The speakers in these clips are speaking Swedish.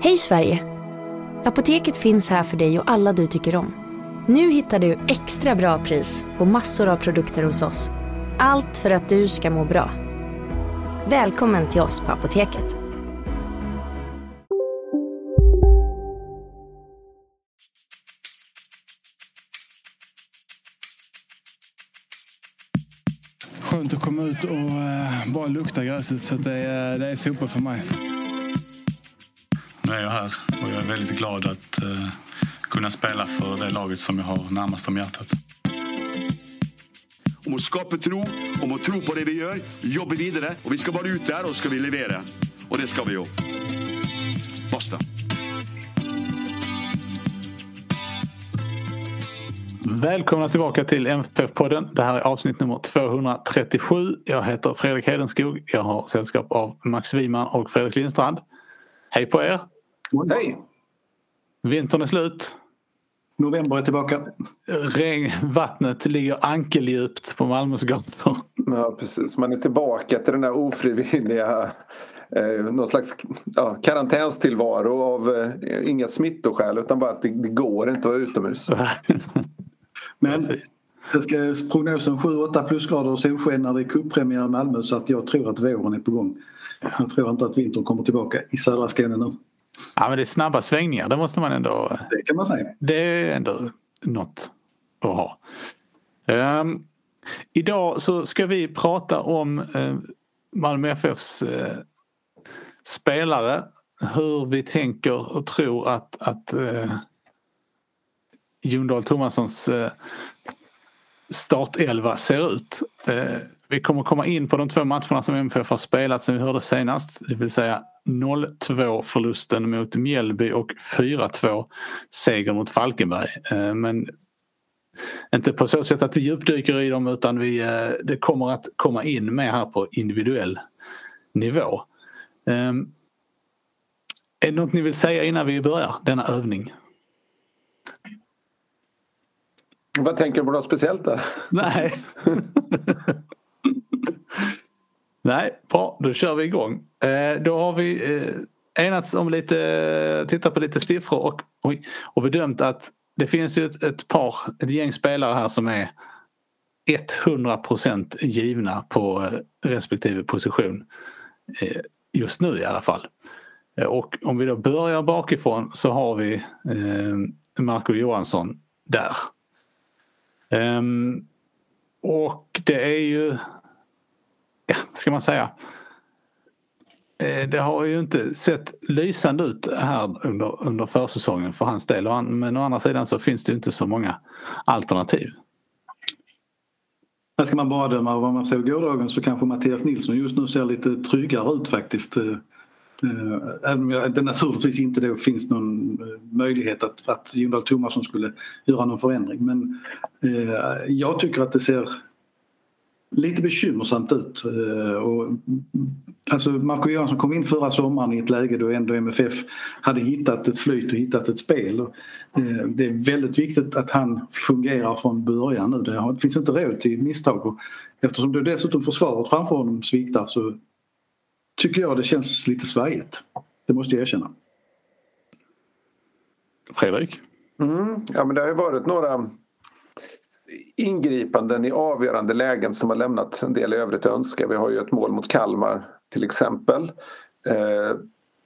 Hej Sverige! Apoteket finns här för dig och alla du tycker om. Nu hittar du extra bra pris på massor av produkter hos oss. Allt för att du ska må bra. Välkommen till oss på Apoteket. Skönt att komma ut och eh, bara lukta gräset. Så det, är, det är fotboll för mig. Är jag här och jag är väldigt glad att eh, kunna spela för det laget som jag har närmast om hjärtat. Om å skape tro, om å tro på det vi gjør, jobbe videre. Og vi skal bare ut der, og så skal vi levere. Og det skal vi jo. Basta. Välkomna tillbaka till MFF-podden. Det här är avsnitt nummer 237. Jag heter Fredrik Hedenskog. Jag har sällskap av Max Wiman och Fredrik Lindstrand. Hej på er! Hej! Vintern är slut. November är tillbaka. Regn, vattnet ligger ankeldjupt på Malmös gator. Ja precis, man är tillbaka till den där ofrivilliga eh, någon slags ja, karantänstillvaro av eh, inga smittoskäl utan bara att det, det går inte att vara utomhus. Men det ska prognosen 7-8 plusgrader och solsken när det är cuppremiär i Malmö så att jag tror att våren är på gång. Jag tror inte att vintern kommer tillbaka i södra Skåne nu. Ja men det är snabba svängningar, det måste man ändå... Det kan man säga. Det är ändå något att ha. Um, idag så ska vi prata om uh, Malmö FFs uh, spelare. Hur vi tänker och tror att, att uh, Jon Dahl Tomassons uh, startelva ser ut. Uh, vi kommer komma in på de två matcherna som MFF har spelat sen vi hörde senast. Det vill säga 0-2 förlusten mot Mjällby och 4-2 seger mot Falkenberg. Men inte på så sätt att vi djupdyker i dem utan vi, det kommer att komma in mer här på individuell nivå. Är det något ni vill säga innan vi börjar denna övning? Vad tänker du på något speciellt där? Nej. Nej, bra då kör vi igång. Eh, då har vi eh, enats om lite, tittat på lite siffror och, oj, och bedömt att det finns ju ett, ett par, ett gäng spelare här som är 100% givna på eh, respektive position. Eh, just nu i alla fall. Eh, och om vi då börjar bakifrån så har vi eh, Marco Johansson där. Ehm, och det är ju, ja, ska man säga, eh, det har ju inte sett lysande ut här under, under försäsongen för hans del. Men å andra sidan så finns det inte så många alternativ. Ska man bara döma av vad man såg gårdagen så kanske Mattias Nilsson just nu ser lite tryggare ut faktiskt. Eh, eh, även om det naturligtvis inte då finns någon möjlighet att, att Jon Dahl Tomasson skulle göra någon förändring. Men jag tycker att det ser lite bekymmersamt ut. Och, alltså Marco Johansson kom in förra sommaren i ett läge då ändå MFF hade hittat ett flyt och hittat ett spel. Och, eh, det är väldigt viktigt att han fungerar från början nu. Det finns inte råd till misstag. Och eftersom då dessutom försvaret framför honom sviktar så tycker jag det känns lite svajigt. Det måste jag erkänna. Fredrik? Mm, ja men det har ju varit några ingripanden i avgörande lägen som har lämnat en del övrigt att önska. Vi har ju ett mål mot Kalmar till exempel. Eh,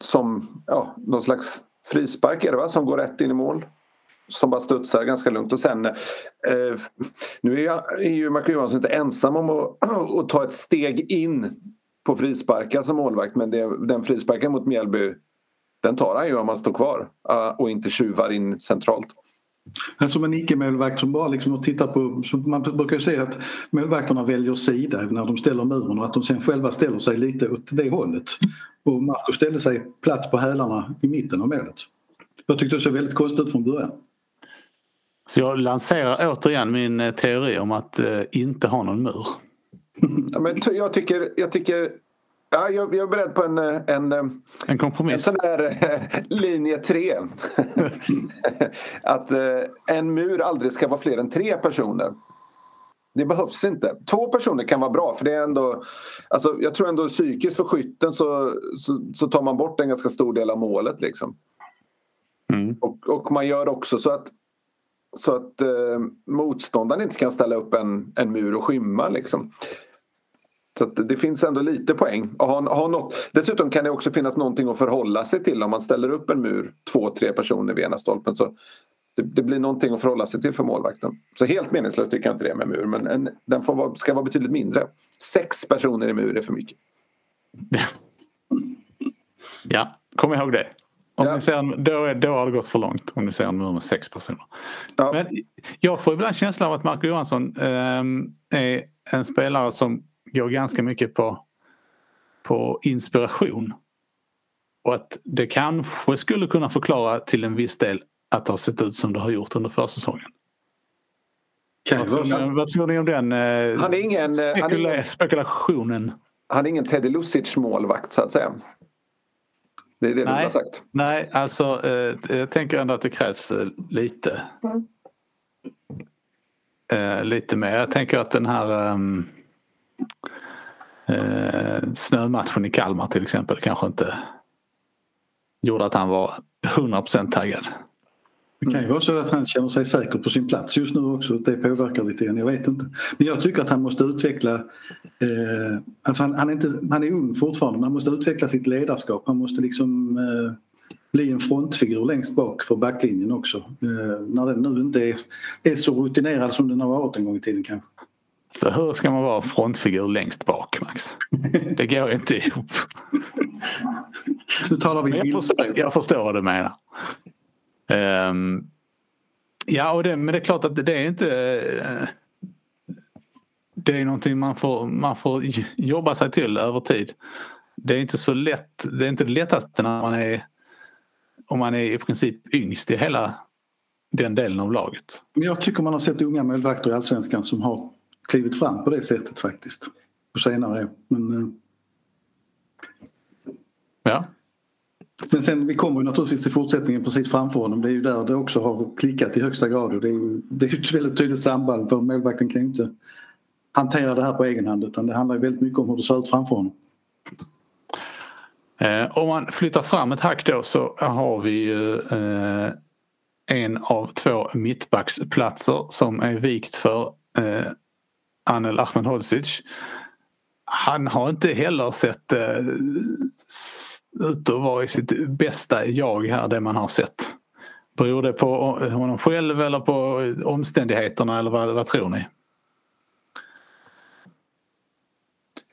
som ja, någon slags frispark är det va? Som går rätt in i mål. Som bara studsar ganska lugnt och sen eh, Nu är, jag, är ju Marco Johansson inte ensam om att, att ta ett steg in på frisparkar som målvakt men det, den frisparken mot Mjällby den tar han ju om han står kvar eh, och inte tjuvar in centralt. Som en icke-målvakt som bara liksom tittar på, man brukar ju säga att målvakterna väljer sida när de ställer muren och att de sen själva ställer sig lite åt det hållet. Och Marco ställde sig platt på hälarna i mitten av målet. Jag tyckte det såg väldigt konstigt ut från början. Så jag lanserar återigen min teori om att eh, inte ha någon mur. Ja, men jag tycker, jag tycker Ja, jag, jag är beredd på en, en, en kompromiss. En sån där linje 3. att en mur aldrig ska vara fler än tre personer. Det behövs inte. Två personer kan vara bra för det är ändå... Alltså, jag tror ändå psykiskt för skytten så, så, så tar man bort en ganska stor del av målet. Liksom. Mm. Och, och man gör också så att, så att eh, motståndaren inte kan ställa upp en, en mur och skymma. Liksom. Så att det finns ändå lite poäng. Och ha, ha något. Dessutom kan det också finnas någonting att förhålla sig till om man ställer upp en mur, två, tre personer vid ena stolpen. Så det, det blir någonting att förhålla sig till för målvakten. Så helt meningslöst tycker jag inte det med mur men en, den får vara, ska vara betydligt mindre. Sex personer i mur är för mycket. Ja, kom ihåg det. Om Ja. ni ser då, är, då har det gått för långt om ni ser en mur med sex personer. Ja. Men jag får ibland känslan av att Marco Johansson ehm, är en spelare som går ganska mycket på, på inspiration. Och att det kanske skulle kunna förklara till en viss del att det har sett ut som det har gjort under försäsongen. Vad tror, ni, vad tror ni om den eh, Han är ingen, eh, han är spekula- ingen- spekulationen? Han är ingen Teddy Lucic målvakt så att säga. Det är det du Nej. har sagt. Nej, alltså eh, jag tänker ändå att det krävs eh, lite. Eh, lite mer. Jag tänker att den här ehm, eh, snömatchen i Kalmar till exempel kanske inte gjorde att han var 100% taggad. Det kan ju vara så att han känner sig säker på sin plats just nu också. Det påverkar lite grann. Jag vet inte. Men jag tycker att han måste utveckla... Eh, alltså han, han, är inte, han är ung fortfarande men han måste utveckla sitt ledarskap. Han måste liksom eh, bli en frontfigur längst bak för backlinjen också. Eh, när den nu inte är, är så rutinerad som den har varit en gång i tiden kanske. Så hur ska man vara frontfigur längst bak Max? Det går inte ihop. Nu talar vi jag, förstår, jag förstår vad du menar. Ehm, ja, och det, men det är klart att det är inte... eh, det är någonting man får, man får jobba sig till över tid. Det är inte så lätt. Det är inte det lättaste när man är om man är i princip yngst i hela den delen av laget. Men jag tycker man har sett unga målvakter i Allsvenskan som har klivit fram på det sättet faktiskt. På senare. Men, eh, Ja, men sen vi kommer naturligtvis till fortsättningen precis framför honom. Det är ju där det också har klickat i högsta grad. Och det är ju det är ett väldigt tydligt samband för målvakten kan ju inte hantera det här på egen hand utan det handlar ju väldigt mycket om hur det ser ut framför honom. Eh, om man flyttar fram ett hack då så har vi ju eh, en av två mittbacksplatser som är vikt för eh, Anel Ahmedhodzic. Han har inte heller sett eh, ut att vara i sitt bästa jag här, det man har sett. Beror det på honom själv eller på omständigheterna eller vad, vad tror ni?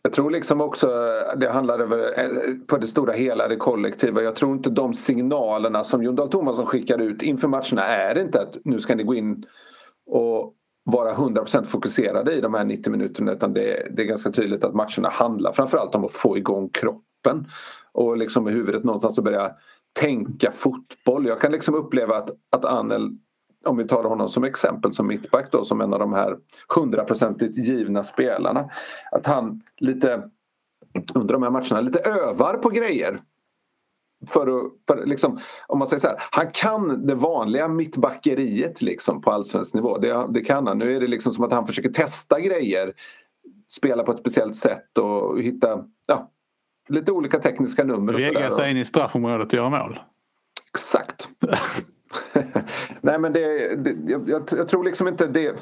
Jag tror liksom också eh, det handlar över eh, på det stora hela, det kollektiva. Jag tror inte de signalerna som Jon Dahl Tomasson skickar ut inför matcherna är inte att nu ska ni gå in och vara 100% fokuserade i de här 90 minuterna utan det, det är ganska tydligt att matcherna handlar framförallt om att få igång kroppen och liksom med huvudet någonstans att börja tänka fotboll. Jag kan liksom uppleva att, att Anel om vi tar honom som exempel som mittback då som en av de här hundraprocentigt givna spelarna. Att han lite under de här matcherna lite övar på grejer. För att, för liksom, om man säger så här, han kan det vanliga mittbackeriet liksom på allsvensk nivå. Det, det kan han. Nu är det liksom som att han försöker testa grejer. Spela på ett speciellt sätt och hitta ja, lite olika tekniska nummer. och Lägga sig in i straffområdet och göra mål. Exakt. Nej men det, det jag, jag, tror liksom inte det.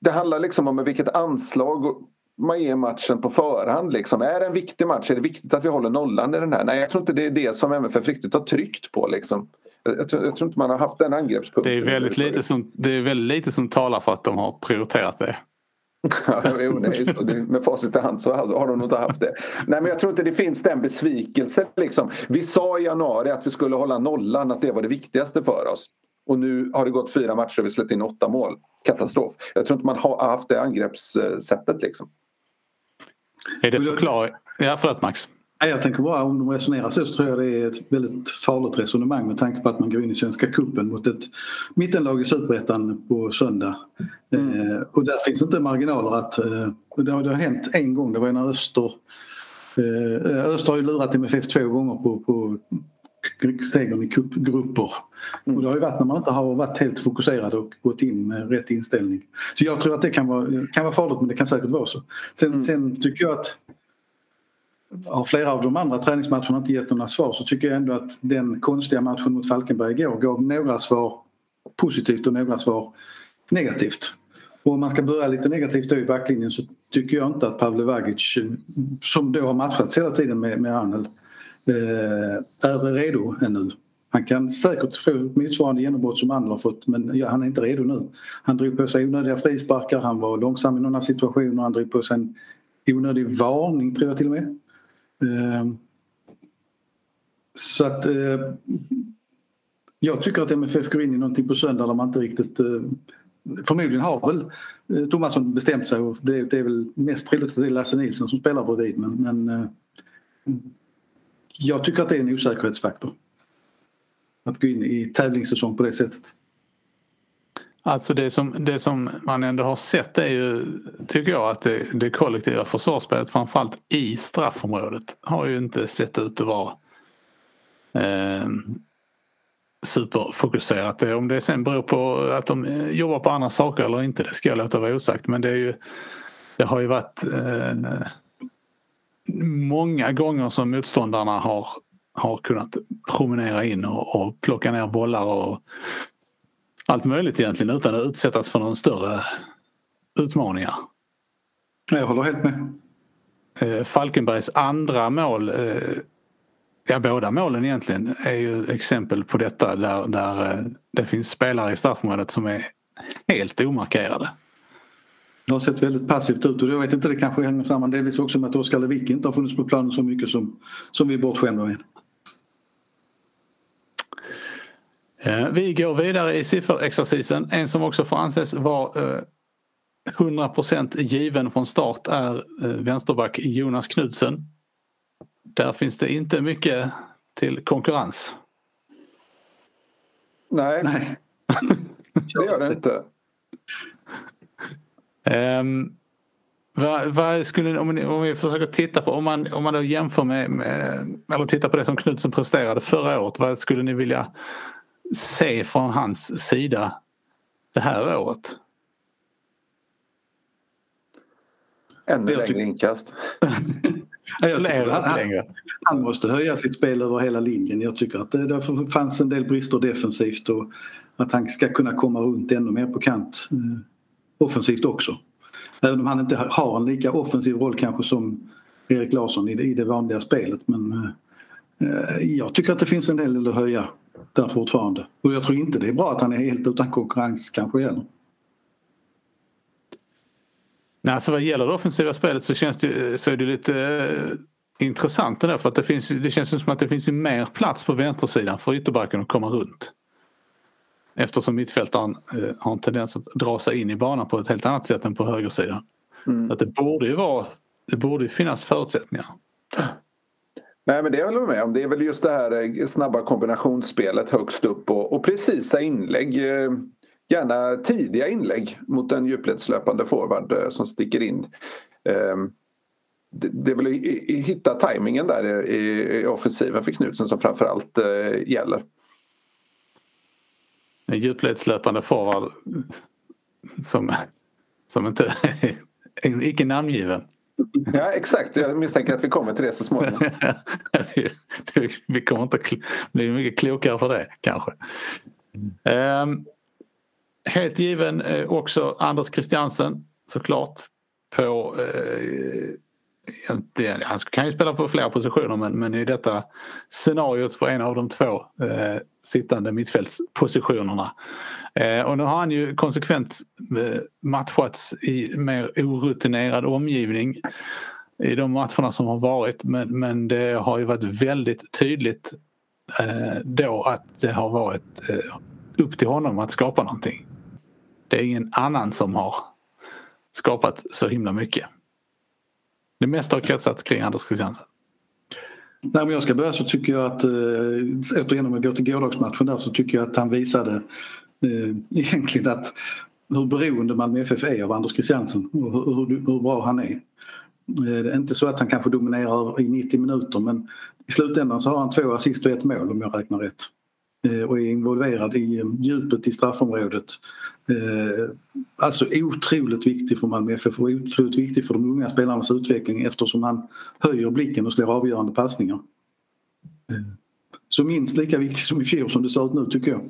Det handlar liksom om vilket anslag man ger matchen på förhand. Liksom. Är det en viktig match? Är det viktigt att vi håller nollan i den här? Nej, jag tror inte det är det som MFF riktigt har tryckt på. Liksom. Jag, tror, jag tror inte man har haft den angreppspunkten. Det är, väldigt lite som, det är väldigt lite som talar för att de har prioriterat det. Ja, jo, det är ju så. Det- Med facit i hand så har har de nog inte haft det. Nej, men jag tror inte det finns den besvikelsen. Liksom. Vi sa i januari att vi skulle hålla nollan, att det var det viktigaste för oss. Och nu har det gått fyra matcher och vi släppt in åtta mål. Katastrof. Jag tror inte man har haft det angreppssättet. Liksom. Är det förklaring? Ja, förlåt Max. Jag tänker bara om de resonerar så, så tror jag det är ett väldigt farligt resonemang med tanke på att man går in i Svenska cupen mot ett mittenlag i Superettan på söndag. Eh, och där finns inte marginaler att... Eh, det, har, det har hänt en gång, det var när Öster... Eh, Öster har ju lurat MFF två gånger på, på segern i cupgrupper. Mm. Och det har ju varit när man inte har varit helt fokuserad och gått in med rätt inställning. Så jag tror att det kan vara, kan vara farligt men det kan säkert vara så. Sen, mm. sen tycker jag att har flera av de andra träningsmatcherna inte gett några svar så tycker jag ändå att den konstiga matchen mot Falkenberg igår gav några svar positivt och några svar negativt. Och om man ska börja lite negativt då i backlinjen så tycker jag inte att Pavle Vagic som då har matchats hela tiden med, med Arnel eh, är redo ännu. Han kan säkert få motsvarande genombrott som andra har fått men han är inte redo nu. Han drog på sig onödiga frisparkar, han var långsam i några situationer, han drog på sig en onödig varning tror jag till och med. Ehm, så att eh, jag tycker att MFF går in i någonting på söndag där man inte riktigt eh, Förmodligen har väl eh, Tomasson bestämt sig och det, det är väl mest troligt att det är Lasse Nilsson som spelar bredvid men, men jag tycker att det är en osäkerhetsfaktor. Att gå in i tävlingssäsong på det sättet. Alltså det som, det som man ändå har sett är ju, tycker jag, att det, det kollektiva försvarsspelet framförallt i straffområdet har ju inte sett ut att vara eh, superfokuserat. Om det sen beror på att de eh, jobbar på andra saker eller inte, det ska jag låta vara osagt. Men det, är ju, det har ju varit eh, eh många gånger som motståndarna har, har kunnat promenera in och, och plocka ner bollar och allt möjligt egentligen utan att utsättas för någon större utmaningar. Jag håller helt med. Eh, Falkenbergs andra mål, eh, ja båda målen egentligen, är ju exempel på detta där, där eh, det finns spelare i straffområdet som är helt omarkerade. Det har sett väldigt passivt ut och jag vet inte, det kanske hänger samman delvis också med att Oskar Lewicki inte har funnits på planen så mycket som, som vi är bortskämda med. Eh, vi går vidare i sifferexercisen. En som också får anses vara 100% eh, given från start är eh, vänsterback Jonas Knudsen. Där finns det inte mycket till konkurrens. Nej, Nej. det gör det inte. Um, vad, vad, skulle, om, om vi försöker titta på, om man, om man då jämför med, med, eller tittar på det som Knutsen presterade förra året, vad skulle ni vilja se från hans sida det här året? Ännu längre inkast. han, han, måste höja sitt spel över hela linjen. Jag tycker att det, det fanns en del brister defensivt och att han ska kunna komma runt ännu mer på kant eh, offensivt också. Även om han inte har en lika offensiv roll kanske som Erik Larsson i det, i det vanliga spelet. Men eh, jag tycker att det finns en del att höja där fortfarande. Och jag tror inte det är bra att han är helt utan konkurrens kanske heller. Nej, alltså vad gäller det offensiva spelet så, känns det, så är det lite eh, intressant det där för att det, finns, det känns som att det finns mer plats på vänstersidan för ytterbacken att komma runt. Eftersom mittfältaren eh, har en tendens att dra sig in i banan på ett helt annat sätt än på högersidan. Mm. Att det borde ju vara, det borde finnas förutsättningar. Nej men det håller jag med om. Det är väl just det här eh, snabba kombinationsspelet högst upp och, och precisa inlägg. Eh, gärna tidiga inlägg mot en djupledslöpande forward eh, som sticker in. Ehm, det är väl att hitta tajmingen där i offensiven för Knutsen som framförallt gäller. En djupledslöpande forward som, som inte är icke namngiven. Ja exakt, jag misstänker att vi kommer till det så småningom. vi kommer inte bli mycket klokare för det kanske. Um, helt given eh, också Anders Christiansen såklart. På, eh, han kan ju spela på flera positioner men, men i detta scenariot på en av de två eh, sittande mittfältspositionerna. Eh, och nu har han ju konsekvent eh, matchats i mer orutinerad omgivning i de matcherna som har varit men, men det har ju varit väldigt tydligt eh, då att det har varit eh, upp till honom att skapa någonting. Det är ingen annan som har skapat så himla mycket. Det mesta har kretsat kring Anders Christiansen. Nej, om jag ska börja så tycker jag att, eh, återigen om jag går till gårdagsmatchen där så tycker jag att han visade eh, egentligen att hur beroende Malmö FF är av Anders Christiansen och hur, hur, hur bra han är. Eh, det är inte så att han kanske dominerar i 90 minuter men i slutändan så har han två assist och ett mål om jag räknar rätt. Och är involverad i djupet i straffområdet. Alltså otroligt viktig för Malmö FF och otroligt viktig för de unga spelarnas utveckling eftersom han höjer blicken och slår avgörande passningar. Så minst lika viktig som i fjol som det ser ut nu tycker jag.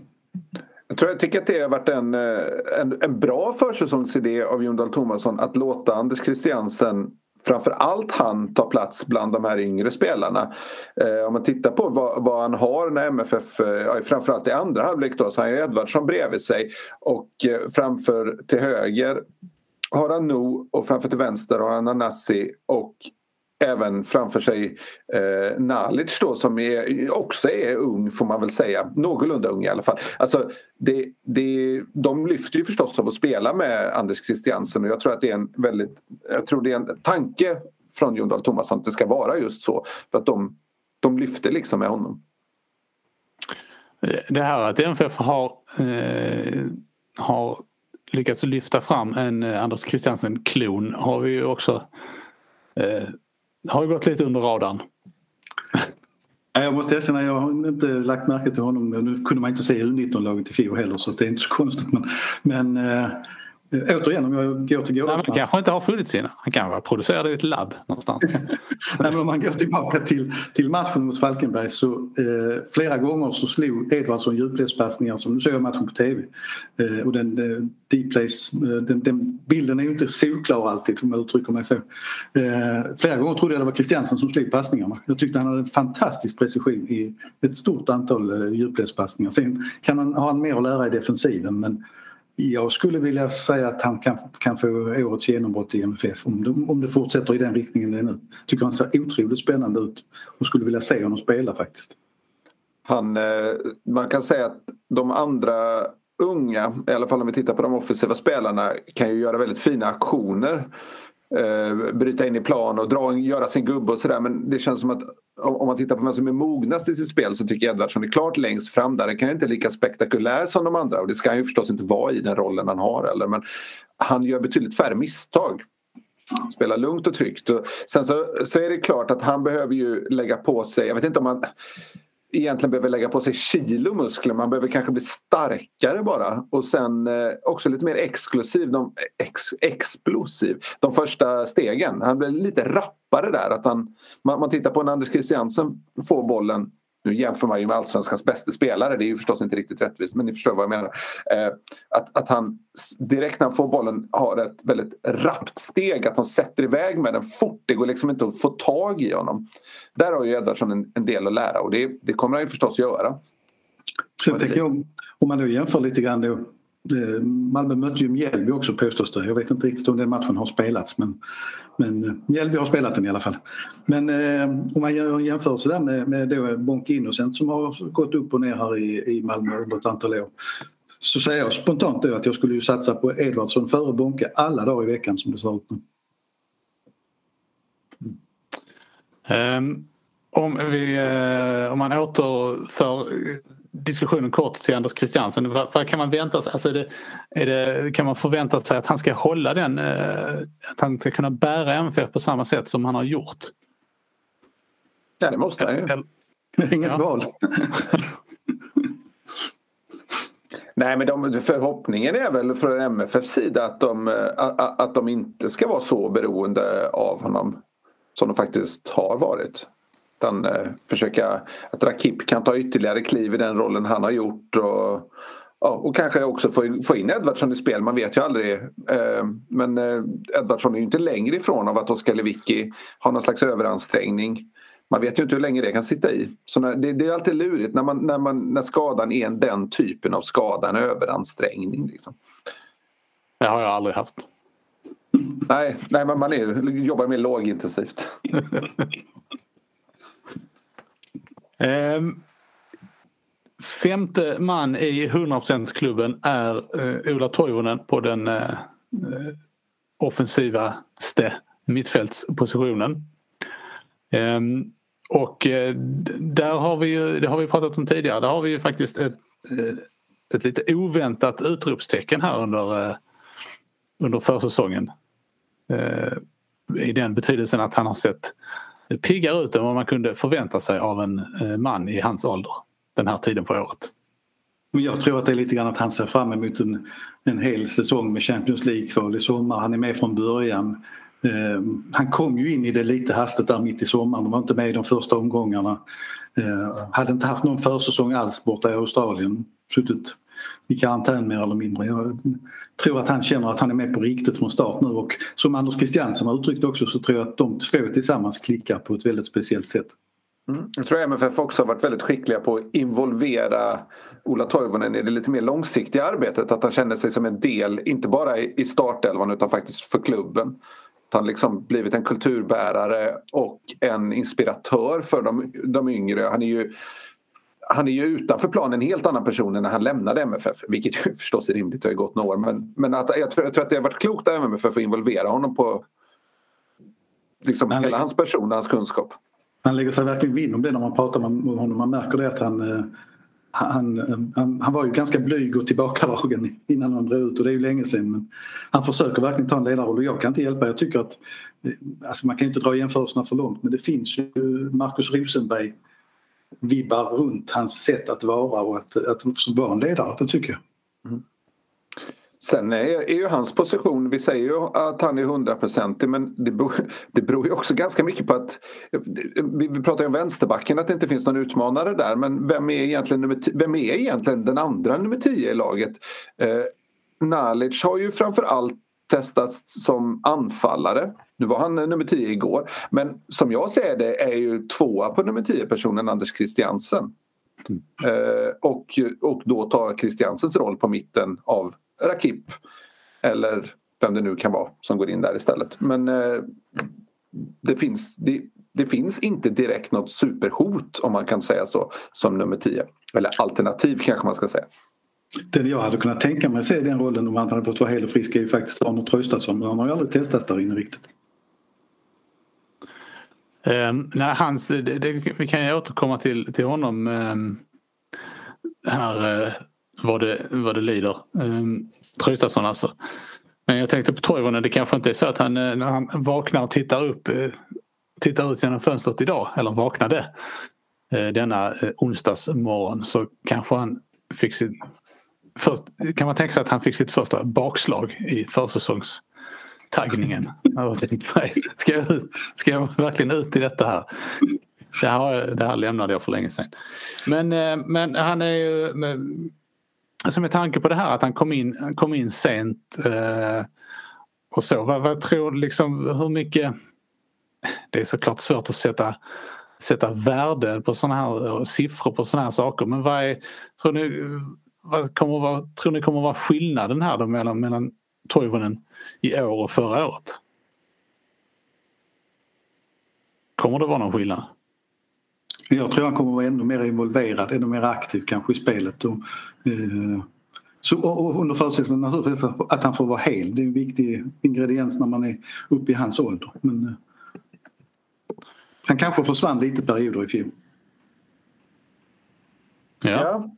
Jag tror jag tycker att det har varit en, en, en bra försäsongsidé av Jon Dahl Tomasson att låta Anders Christiansen framför allt han tar plats bland de här yngre spelarna. Eh, om man tittar på vad, vad, han har när MFF, eh, framförallt i andra halvlek då, så har han Edvardsson bredvid sig och eh, framför till höger har han No och framför till vänster har han Anassi och även framför sig eh, Nalic då som är, också är ung får man väl säga. Någorlunda ung i alla fall. Alltså, det, det, de lyfter ju förstås av att spela med Anders Christiansen och jag tror att det är en väldigt, jag tror det är en tanke från Jon Dahl Tomasson att det ska vara just så. För att de, de lyfter liksom med honom. Det här att MFF har, eh, har lyckats lyfta fram en eh, Anders Christiansen-klon har vi ju också eh, har ju gått lite under radarn. Jag måste erkänna, jag har inte lagt märke till honom. Nu kunde man inte se U19-laget i fjol heller så det är inte så konstigt. Men, men eh, återigen om jag går till gårdagen. Han kanske inte har funnits innan. Han kanske var producerad i ett labb någonstans. Nej, men om man går tillbaka till, till matchen mot Falkenberg så eh, flera gånger så slog Edvardsson djupledspassningar som du såg matchen på tv. Eh, och den eh, deep place, eh, den, den, bilden är ju inte solklar alltid om jag uttrycker mig så. Eh, flera gånger trodde jag det var Christiansen som slog passningarna. Jag tyckte han hade en fantastisk precision i ett stort antal eh, djupledspassningar. Sen kan han, han mer att lära i defensiven men jag skulle vilja säga att han kan, kan få årets genombrott i MFF om det, om det fortsätter i den riktningen det är nu. Tycker han ser otroligt spännande ut och skulle vilja se honom spela faktiskt. Han, eh, man kan säga att de andra unga, i alla fall om vi tittar på de offensiva spelarna, kan ju göra väldigt fina aktioner. Eh, bryta in i plan och dra, göra sin gubbe och sådär men det känns som att om man tittar på vem som är mognast i sitt spel så tycker jag Edvardsson är klart längst fram där. Han kan inte lika spektakulär som de andra och det ska han ju förstås inte vara i den rollen han har eller men han gör betydligt färre misstag. Spelar lugnt och tryggt. Och sen så, så är det klart att han behöver ju lägga på sig, jag vet inte om han egentligen behöver lägga på sig kilo muskler. Man behöver kanske bli starkare bara. Och sen eh, också lite mer exklusiv, de, ex, explosiv. De första stegen. Han blir lite rappare där. Att han, man, man tittar på när Anders Christiansen får bollen nu jämför man ju med allsvenskans bästa spelare, det är ju förstås inte riktigt rättvist men ni förstår vad jag menar. Eh, att, att han direkt när han får bollen har ett väldigt rappt steg, att han sätter iväg med den fort. Det går liksom inte att få tag i honom. Där har ju Edvardsson en, en del att lära och det, det kommer han ju förstås göra. Sen tänker jag, om man då jämför lite grann då eh, Malmö mötte ju Mjällby också påstås det. Jag vet inte riktigt om den matchen har spelats men, men eh, Mjällby har spelat den i alla fall. Men eh, om man gör en jämförelse där med, med då Bonke Innocent som har gått upp och ner här i, i Malmö under ett antal år. Så säger jag spontant då att jag skulle ju satsa på Edvardsson före Bonke alla dagar i veckan som det ser ut nu. Um, om, vi, uh, om man återför diskussionen kort till Anders Christiansen. Vad, vad kan man vänta sig? Alltså är det, är det, kan man förvänta sig att han ska hålla den, eh, att han ska kunna bära MFF på samma sätt som han har gjort? Ja det måste han ju. Inget ja. val. Nej men de, förhoppningen är väl från MFFs sida att de, att, att de inte ska vara så beroende av honom som de faktiskt har varit. Utan eh, försöka att Rakip kan ta ytterligare kliv i den rollen han har gjort. Och, ja, och kanske också få, få in Edvardsson i spel, man vet ju aldrig. Eh, men eh, Edvardsson är ju inte längre ifrån av att Oskar Lewicki har någon slags överansträngning. Man vet ju inte hur länge det kan sitta i. Så när, det, det, är alltid lurigt när, man, när, man, när skadan är den typen av skada, en överansträngning. Liksom. Det har jag aldrig haft. Nej, nej man, man är, jobbar mer lågintensivt. Ehm, femte man i 100%-klubben är eh, Ola Toivonen på den eh, eh, offensivaste mittfältspositionen. Ehm, och där har vi ju, det har vi pratat om tidigare, där har vi ju faktiskt ett, ett lite oväntat utropstecken här under, under försäsongen. Ehm, i den betydelsen att han har sett piggare ut än vad man kunde förvänta sig av en eh, man i hans ålder den här tiden på året. Men jag tror att det är lite grann att han ser fram emot en, en hel säsong med Champions League-kval i sommar. Han är med från början. Eh, han kom ju in i det lite hastigt där mitt i sommaren. De var inte med i de första omgångarna. Eh, hade inte haft någon försäsong alls borta i Australien. Suttit i karantän mer eller mindre. Jag tror att han känner att han är med på riktigt från start nu och som Anders Christiansen har uttryckt också så tror jag att de två tillsammans klickar på ett väldigt speciellt sätt. Mm. Jag tror MFF också har varit väldigt skickliga på att involvera Ola Toivonen i det lite mer långsiktiga arbetet. Att han känner sig som en del, inte bara i startelvan utan faktiskt för klubben. Att han liksom blivit en kulturbärare och en inspiratör för de, de yngre. Han är ju han är ju utanför planen en helt annan person än när han lämnade MFF. Vilket ju förstås är rimligt, det har ju gått några år. Men, men att, jag, tror, jag tror att det har varit klokt av MFF att involvera honom på liksom hela lägger, hans person och hans kunskap. Han lägger sig verkligen vinn om det när man pratar med honom. Man märker det att han, eh, han, han, han var ju ganska blyg och tillbakadragen innan han drog ut och det är ju länge sedan. Men han försöker verkligen ta en ledarroll och jag kan inte hjälpa. Jag tycker att eh, alltså man kan inte dra jämförelserna för långt men det finns ju Markus Rosenberg vibbar runt hans sätt att vara och att, att vara en ledare, det tycker jag. Mm. Sen är, är ju hans position, vi säger ju att han är hundraprocentig men det beror, det beror ju också ganska mycket på att vi, vi pratar ju om vänsterbacken att det inte finns någon utmanare där men vem är egentligen, nummer, vem är egentligen den andra nummer 10 i laget? Eh, Nalic har ju framförallt testats som anfallare. Nu var han nummer 10 igår. Men som jag ser det är ju tvåa på nummer 10 personen Anders Christiansen. Mm. Eh, och, och då tar Christiansens roll på mitten av Rakip. Eller vem det nu kan vara som går in där istället. Men eh, det, finns, det, det, finns inte direkt något superhot om man kan säga så som nummer 10. Eller alternativ kanske man ska säga. Den jag hade kunnat tänka mig se den rollen om han hade fått vara hel och frisk är ju faktiskt Arne Traustason men han har ju aldrig testats där inne riktigt. Um, nej, hans, det, det, vi kan ju återkomma till, till honom um, här uh, vad, det, vad det lider. Ehm, um, Traustason alltså. Men jag tänkte på Toivonen, det kanske inte är så att han uh, när han vaknar och tittar upp uh, tittar ut genom fönstret idag, eller vaknade denna onsdagsmorgon så kanske han fick sin först, kan man tänka sig att han fick sitt första bakslag i försäsongstaggningen. ska, jag, ska jag verkligen ut i detta här? Det här, det här lämnade jag för länge sedan. Men, eh, men han är ju... Alltså med tanke på det här att han kom in, kom in sent eh, och så. Vad, vad tror du liksom hur mycket... Det är såklart svårt att sätta sätta värde på sådana här siffror på sådana här saker. Men vad är, tror ni, vad kommer vara, tror ni kommer vara skillnaden här då mellan, mellan Toivonen i år och förra året? Kommer det vara någon skillnad? Jag tror han kommer vara ännu mer involverad, ännu mer aktiv kanske i spelet. Och, eh, så, och under förutsättning naturligtvis att han får vara hel. Det är en viktig ingrediens när man är uppe i hans ålder. Men, eh, han kanske försvann lite perioder i fjol. Ja. ja.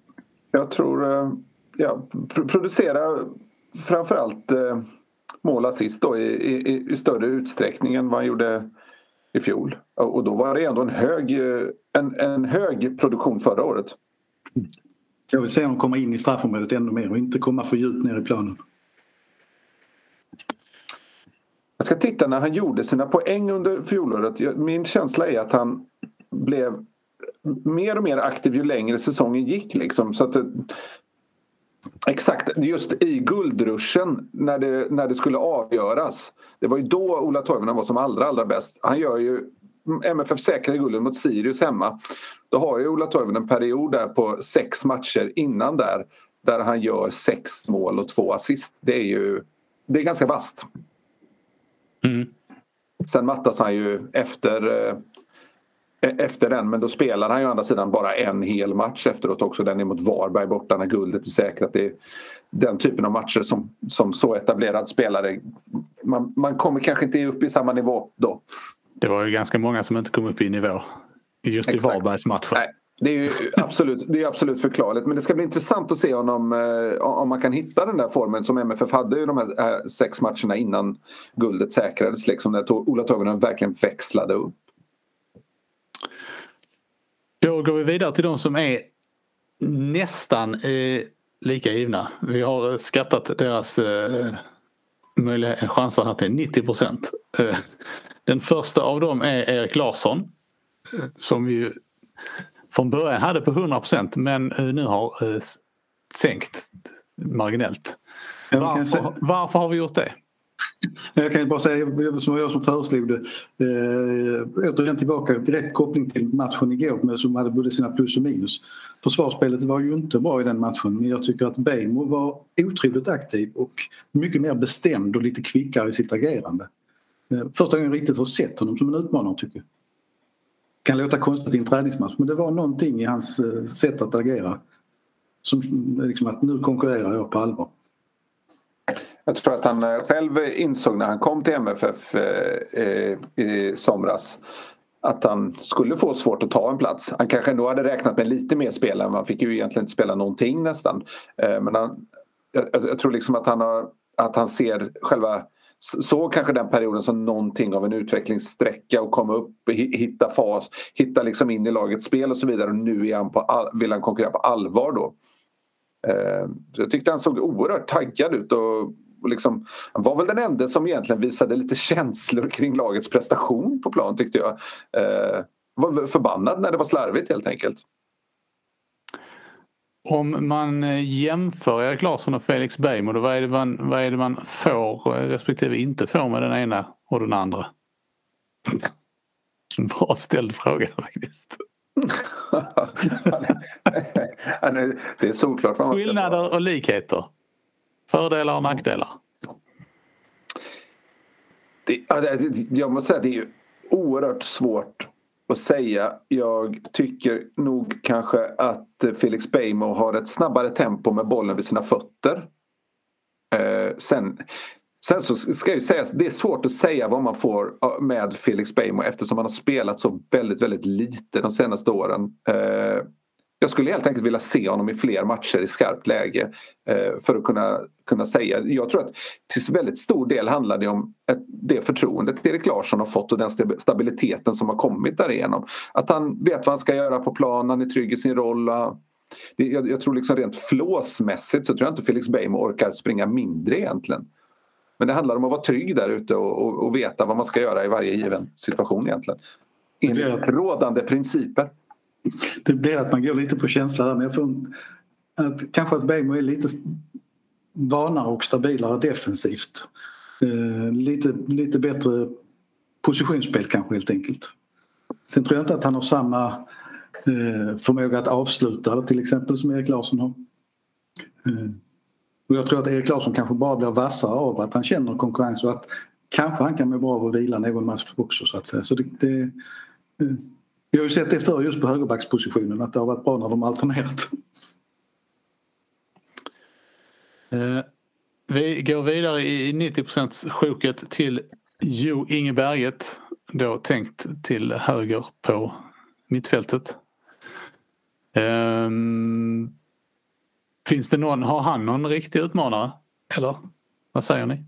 Jag tror, eh, ja, producera framförallt eh, mål assist då i, i, i, större utsträckning än vad han gjorde i fjol. Och då var det ändå en hög, eh, en, en hög produktion förra året. Jag vill se honom komma in i straffområdet ännu mer och inte komma för djupt ner i planen. Jag ska titta när han gjorde sina poäng under fjolåret. Min känsla är att han blev mer och mer aktiv ju längre säsongen gick. Liksom. Så att, exakt, just i guldruschen när det, när det skulle avgöras. Det var ju då Ola Toivonen var som allra, allra bäst. Han gör ju MFF säkrar guldet mot Sirius hemma. Då har ju Ola Toivonen en period där på sex matcher innan där där han gör sex mål och två assist. Det är ju det är ganska vasst. Mm. Sen mattas han ju efter eh, efter den. Men då spelar han ju å andra sidan bara en hel match efteråt också. Den är mot Varberg borta när guldet är säkrat. Det är den typen av matcher som, som så etablerad spelare. Man, man kommer kanske inte upp i samma nivå då. Det var ju ganska många som inte kom upp i nivå just Exakt. i Varbergs matcher. Nej, Det är ju absolut, det är absolut förklarligt men det ska bli intressant att se honom, eh, om man kan hitta den där formen som MFF hade i de här eh, sex matcherna innan guldet säkrades. Liksom, när Ola Toivonen verkligen växlade upp. Då går vi vidare till de som är nästan eh, lika givna. Vi har skattat deras eh, chanser här till 90 procent. Eh, den första av dem är Erik Larsson eh, som vi från början hade på 100 procent men eh, nu har eh, sänkt marginellt. Varför, varför har vi gjort det? Jag kan bara säga, som jag som föreslog det, eh, återigen tillbaka, direkt koppling till matchen igår med, som hade både sina plus och minus. Försvarsspelet var ju inte bra i den matchen men jag tycker att Bejmo var otroligt aktiv och mycket mer bestämd och lite kvickare i sitt agerande. Eh, första gången jag riktigt har sett honom som en utmanare tycker jag. Det kan låta konstigt i en träningsmatch men det var någonting i hans eh, sätt att agera. Som liksom att nu konkurrerar jag på allvar. Jag tror att han eh, själv insåg när han kom till MFF eh, eh, i somras att han skulle få svårt att ta en plats. Han kanske ändå hade räknat med lite mer spelare. Man fick ju egentligen inte spela någonting nästan. Men han, jag, jag, tror liksom att han, har, att han ser själva såg kanske den perioden som någonting av en utvecklingssträcka och komma upp, hitta fas, hitta liksom in i lagets spel och så vidare och nu är han på all, vill han konkurrera på allvar då. Jag tyckte han såg oerhört taggad ut och liksom, var väl den enda som egentligen visade lite känslor kring lagets prestation på plan tyckte jag. Eh, var förbannad när det var slarvigt helt enkelt. Om man eh, jämför Erik Larsson och Felix Beijmo, vad är, det man, vad är det man får respektive inte får med den ena och den andra? Bra ställd fråga faktiskt. det är solklart. Skillnader och likheter. Fördelar och nackdelar? Det, jag måste säga att det är oerhört svårt att säga. Jag tycker nog kanske att Felix Beijmo har ett snabbare tempo med bollen vid sina fötter. Eh, sen, sen så ska jag säga att det är svårt att säga vad man får med Felix Beijmo eftersom han har spelat så väldigt, väldigt lite de senaste åren. Eh, jag skulle helt enkelt vilja se honom i fler matcher i skarpt läge eh, för att kunna, kunna säga. Jag tror att till väldigt stor del handlar det om det förtroendet Erik Larsson har fått och den stabiliteten som har kommit därigenom. Att han vet vad han ska göra på plan, han är trygg i sin roll. Jag, jag tror liksom rent flåsmässigt så tror jag inte Felix Beijmo orkar springa mindre egentligen. Men det handlar om att vara trygg där ute och, och, och veta vad man ska göra i varje given situation egentligen. Enligt rådande principer det blir att man går lite på känsla där men jag får att, kanske att Bejmo är lite vanare och stabilare defensivt. Eh, lite, lite bättre positionsspel kanske helt enkelt. Sen tror jag inte att han har samma eh, förmåga att avsluta till exempel som Erik Larsson har. Eh, och jag tror att Erik Larsson kanske bara blir vassare av att han känner konkurrens och att kanske han kan må bra av att vila någon match också så att säga. Så det, det eh, vi har ju sett det förr just på högerbackspositionen att det har varit bra när de alternerat. Uh, Eh, vi går vidare i 90% sjoket till Jo Inge Berget. Då tänkt till höger på mittfältet. Um, finns det någon, har han någon riktig utmanare? Eller vad säger ni?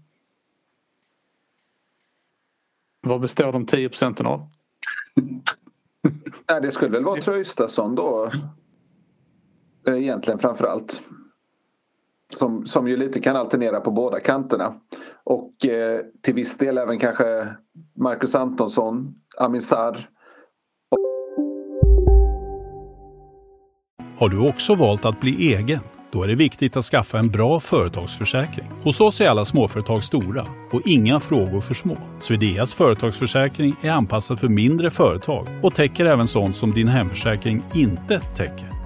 Vad består de 10 procenten av? Nej, det skulle väl vara Traustason då. Eh, egentligen framför allt. Som, som ju lite kan alternera på båda kanterna. Och eh, till viss del även kanske Marcus Antonsson, Amin Sarr. Har du också valt att bli egen? Då är det viktigt att skaffa en bra företagsförsäkring. Hos oss är alla småföretag stora och inga frågor för små. Swedeas företagsförsäkring är anpassad för mindre företag och täcker även sånt som din hemförsäkring inte täcker.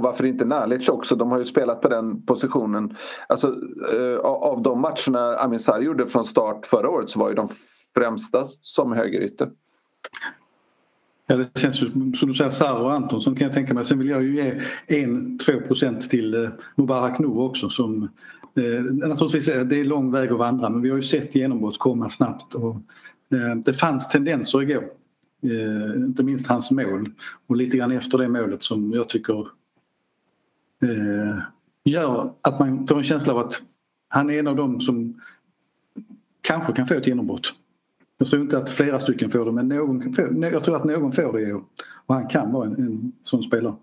Och varför inte Nalic också? De har ju spelat på den positionen. Alltså, eh, av de matcherna Amin Sarr gjorde från start förra året så var ju de främsta som högerytter. Ja, det känns ju som du säger Sarr och Antonsson kan jag tänka mig. Sen vill jag ju ge 1-2 procent till eh, Mubarak Nu också som eh, naturligtvis är det är lång väg att vandra men vi har ju sett genombrott komma snabbt och eh, det fanns tendenser igår. Eh, inte minst hans mål och lite grann efter det målet som jag tycker eh, gör att man får en känsla av att han är en av dem som kanske kan få ett genombrott. Jag tror inte att flera stycken får det men någon, jag tror att någon får det och han kan vara en, en sån spelare.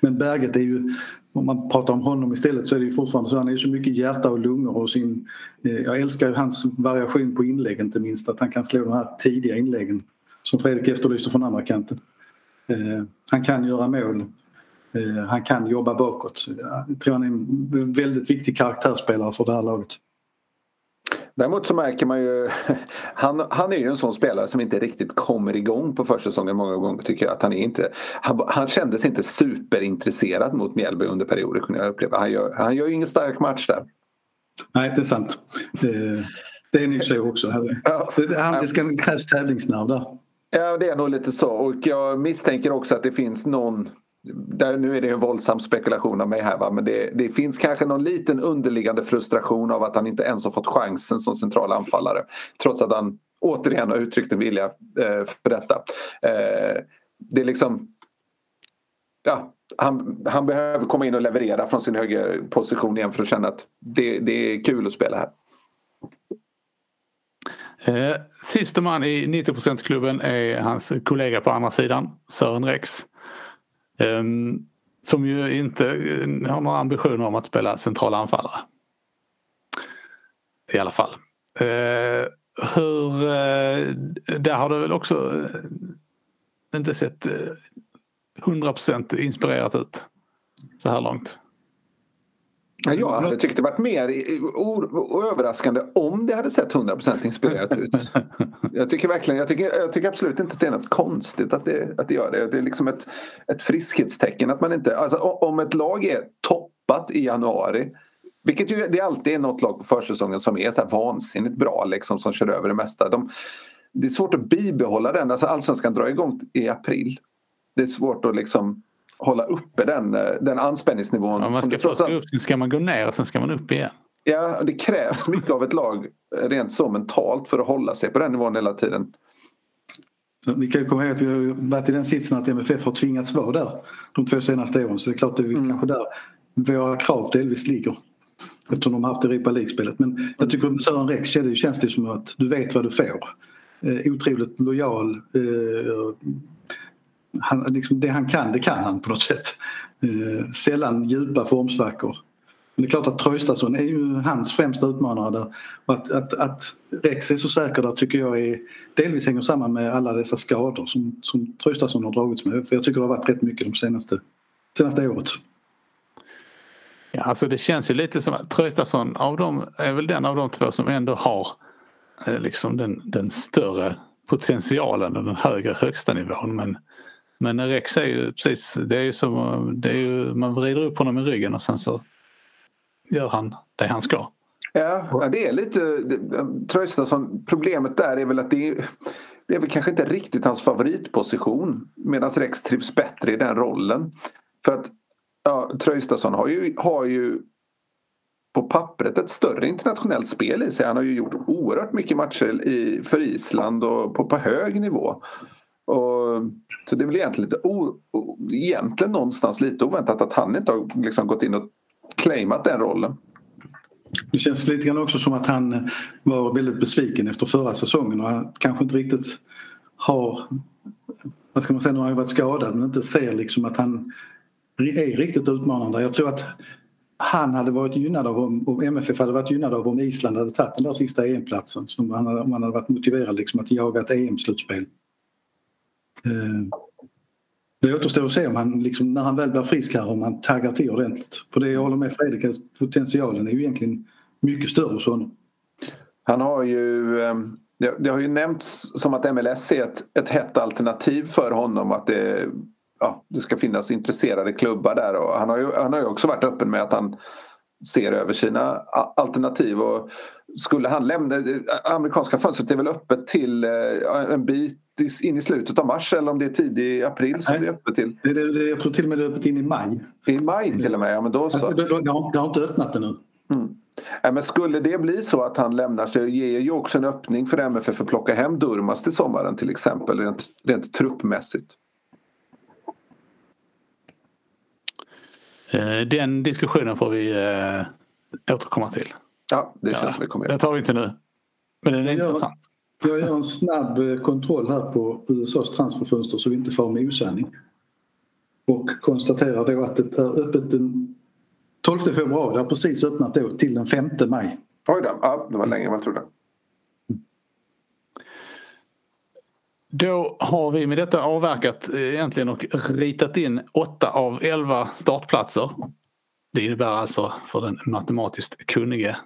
Men Berget är ju, om man pratar om honom istället så är det ju fortfarande så han är så mycket hjärta och lungor och sin, eh, jag älskar hans variation på inlägg inte minst att han kan slå de här tidiga inläggen som Fredrik efterlyste från andra kanten. Eh, han kan göra mål, han kan jobba bakåt. Jag tror han är en väldigt viktig karaktärsspelare för det här laget. Däremot så märker man ju, han, han är ju en sån spelare som inte riktigt kommer igång på försäsongen många gånger tycker jag. Att han, är inte, han, han kändes inte superintresserad mot Mjällby under perioder kunde jag uppleva. Han gör, han gör ju ingen stark match där. Nej, det är sant. Det, det är nog så också. Ja. Han, det ska krävs tävlingsnerv där. Ja, det är nog lite så. Och jag misstänker också att det finns någon där, nu är det en våldsam spekulation av mig här va? men det, det, finns kanske någon liten underliggande frustration av att han inte ens har fått chansen som central anfallare. Trots att han återigen har uttryckt en vilja eh, för detta. Eh, det är liksom... Ja, han, han behöver komma in och leverera från sin högerposition igen för att känna att det, det är kul att spela här. Eh, sista man i 90 klubben är hans kollega på andra sidan, Sören Rex. Ehm, som ju inte eh, har några ambitioner om att spela centrala anfallare. I alla fall. Ehm, hur, eh, där har det väl också eh, inte sett 100% inspirerat ut så här långt. Ja, jag hade tyckt det varit mer överraskande om det hade sett 100% inspirerat ut. Jag tycker verkligen, jag tycker, jag tycker absolut inte att det är något konstigt att det, att det gör det. Det är liksom ett, ett friskhetstecken att man inte, alltså om ett lag är toppat i januari vilket ju det alltid är något lag på försäsongen som är så här vansinnigt bra liksom som kör över det mesta. De, det är svårt att bibehålla den, alltså allsvenskan drar igång i april. Det är svårt att liksom hålla uppe den, eh, den anspänningsnivån. Ja, man ska först gå upp, sen ska man gå ner och sen ska man upp igen. Ja, det krävs mycket av ett lag eh, rent så mentalt för att hålla sig på den nivån hela tiden. Vi kan ju komma ihåg att vi har varit i den sitsen att MFF har tvingats vara där de två senaste åren så det är klart att det är mm. kanske där våra krav delvis ligger. Eftersom de har haft Europa League-spelet. Men jag tycker med Sören Rex känns det som att du vet vad du får. Eh, otroligt lojal. Eh, han, liksom, det han kan, det kan han på något sätt. Eh, sällan djupa formsvackor. Men det är klart att Traustason är ju hans främsta utmanare där. Och att, att, att Rex är så säker där tycker jag är, delvis hänger samman med alla dessa skador som, som Traustason har dragits med. För jag tycker det har varit rätt mycket de senaste, senaste året. Ja, alltså det känns ju lite som att Traustason av dem är väl den av de två som ändå har eh, liksom den, den större potentialen och den högre högsta nivån. Men men Rex är ju precis, det är ju som, det är ju, man vrider upp honom i ryggen och sen så gör han det han ska. Ja, det är lite Traustason. Problemet där är väl att det är, det är väl kanske inte riktigt hans favoritposition medan Rex trivs bättre i den rollen. För att ja, Traustason har ju, har ju på pappret ett större internationellt spel i sig. Han har ju gjort oerhört mycket matcher i, för Island och på, på hög nivå. Och, så det är väl egentligen, lite o, egentligen någonstans lite oväntat att han inte har liksom gått in och claimat den rollen. Det känns lite grann också som att han var väldigt besviken efter förra säsongen och kanske inte riktigt har, vad ska man säga, nu har han varit skadad men inte ser liksom att han är riktigt utmanande. Jag tror att han hade varit gynnad av om, om MFF hade varit gynnad av om Island hade tagit den där sista EM-platsen om han hade varit motiverad liksom att jaga ett EM-slutspel. Eh, det återstår att se om han, liksom, när han väl blir frisk här, om han taggar till ordentligt. För det jag håller med Fredrik, att potentialen är ju egentligen mycket större hos honom. Han har ju, ehm, det har ju nämnts som att MLS är ett, ett hett alternativ för honom. Att det ja, det ska finnas intresserade klubbar där och han har ju, han har ju också varit öppen med att han ser över sina alternativ. Och skulle han lämna, eh, amerikanska fönstret är väl öppet till eh, en bit in i slutet av mars eller om det är tidig april som Nej, det är öppet till? Det, det, jag tror till och med det är öppet in i maj. I maj till och med, ja men då så. Det, det, det, har, det har inte öppnat ännu. Mm. Ja, men skulle det bli så att han lämnar så ger ju också en öppning för MFF att plocka hem Durmas till sommaren till exempel rent, rent truppmässigt. Eh, den diskussionen får vi äh, återkomma till. Ja, det känns ja, vi kommer Det tar vi inte nu. Men den är jag, intressant. Jag gör en snabb eh, kontroll här på USAs transferfönster så vi inte får med osanning. Och konstaterar då att det är öppet den 12 februari. Det har precis öppnat då till den 5 maj. Oj då, ja, det var längre än jag trodde. Då har vi med detta avverkat eh, egentligen och ritat in åtta av elva startplatser. Det innebär alltså för den matematiskt kunnige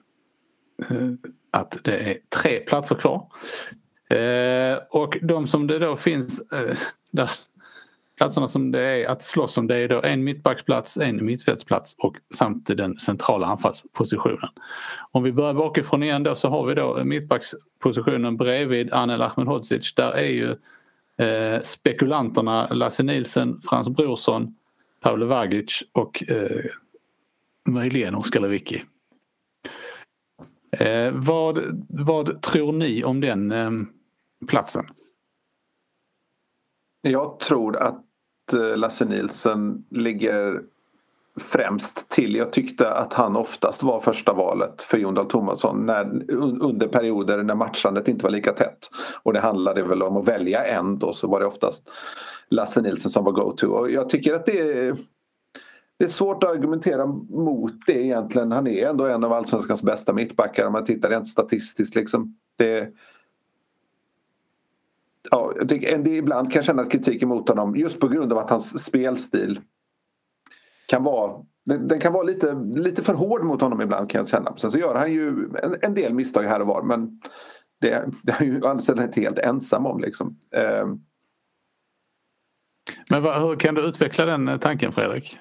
eh, att det är tre platser kvar. Eh, och de som det då finns, eh, där platserna som det är att slåss om det är då en mittbacksplats, en mittfältsplats och samt den centrala anfallspositionen. Om vi börjar bakifrån igen då så har vi då mittbackspositionen bredvid Anel Ahmedhodzic. Där är ju eh, spekulanterna Lasse Nilsen, Frans Brorsson, Pavle Vagic och eh, möjligen Oskar Lewicki. Eh, vad, vad tror ni om den eh, platsen? Jag tror att eh, Lasse Nilsson ligger främst till. Jag tyckte att han oftast var första valet för Jon Dahl Tomasson när, under perioder när matchandet inte var lika tätt. Och det handlade väl om att välja en då så var det oftast Lasse Nilsson som var go-to. Och jag tycker att det är, det är svårt att argumentera mot det egentligen. Han är ändå en av allsvenskans bästa mittbackar om man tittar rent statistiskt. Liksom. Det, ja, jag tycker, det ibland kan jag känna kritik mot honom just på grund av att hans spelstil kan vara den, den, kan vara lite, lite för hård mot honom ibland kan jag känna. Sen så gör han ju en, en del misstag här och var men det, det är han ju å andra sidan inte helt ensam om. Liksom. Eh. Men vad, hur kan du utveckla den eh, tanken Fredrik?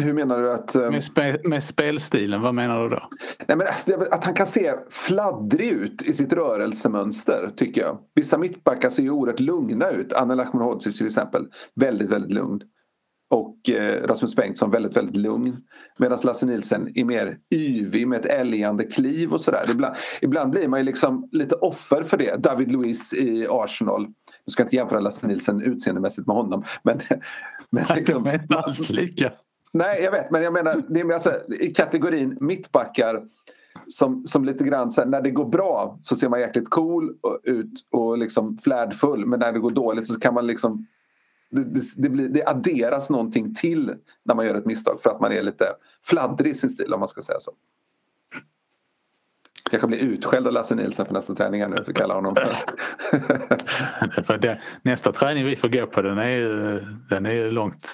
Hur menar du att... Um... Med, spe, med, spelstilen, vad menar du då? Nej, men alltså, att han kan se fladdrig ut i sitt rörelsemönster tycker jag. Vissa mittbackar ser ju oerhört lugna ut. Anel Ahmedhodzic till exempel. Väldigt, väldigt lugn. Och eh, Rasmus Bengtsson väldigt, väldigt lugn. Medan Lasse Nilsen är mer yvig med ett älgande kliv och sådär. Ibland, ibland blir man ju liksom lite offer för det. David Luiz i Arsenal. Nu ska jag inte jämföra Lasse Nilsen utseendemässigt med honom. Men, men liksom, de är inte alls lika. Nej, jag vet, men jag menar det är alltså, i kategorin mittbackar som, som lite grann så när det går bra så ser man jäkligt cool ut och liksom flärdfull men när det går dåligt så kan man liksom det, det, det, blir, det adderas någonting till när man gör ett misstag för att man är lite fladdrig i sin stil om man ska säga så. Jag Kanske blir utskälld av Lasse Nilsson för nästa träning nu för kalla honom för. för det, nästa träning vi får gå på den är den är ju långt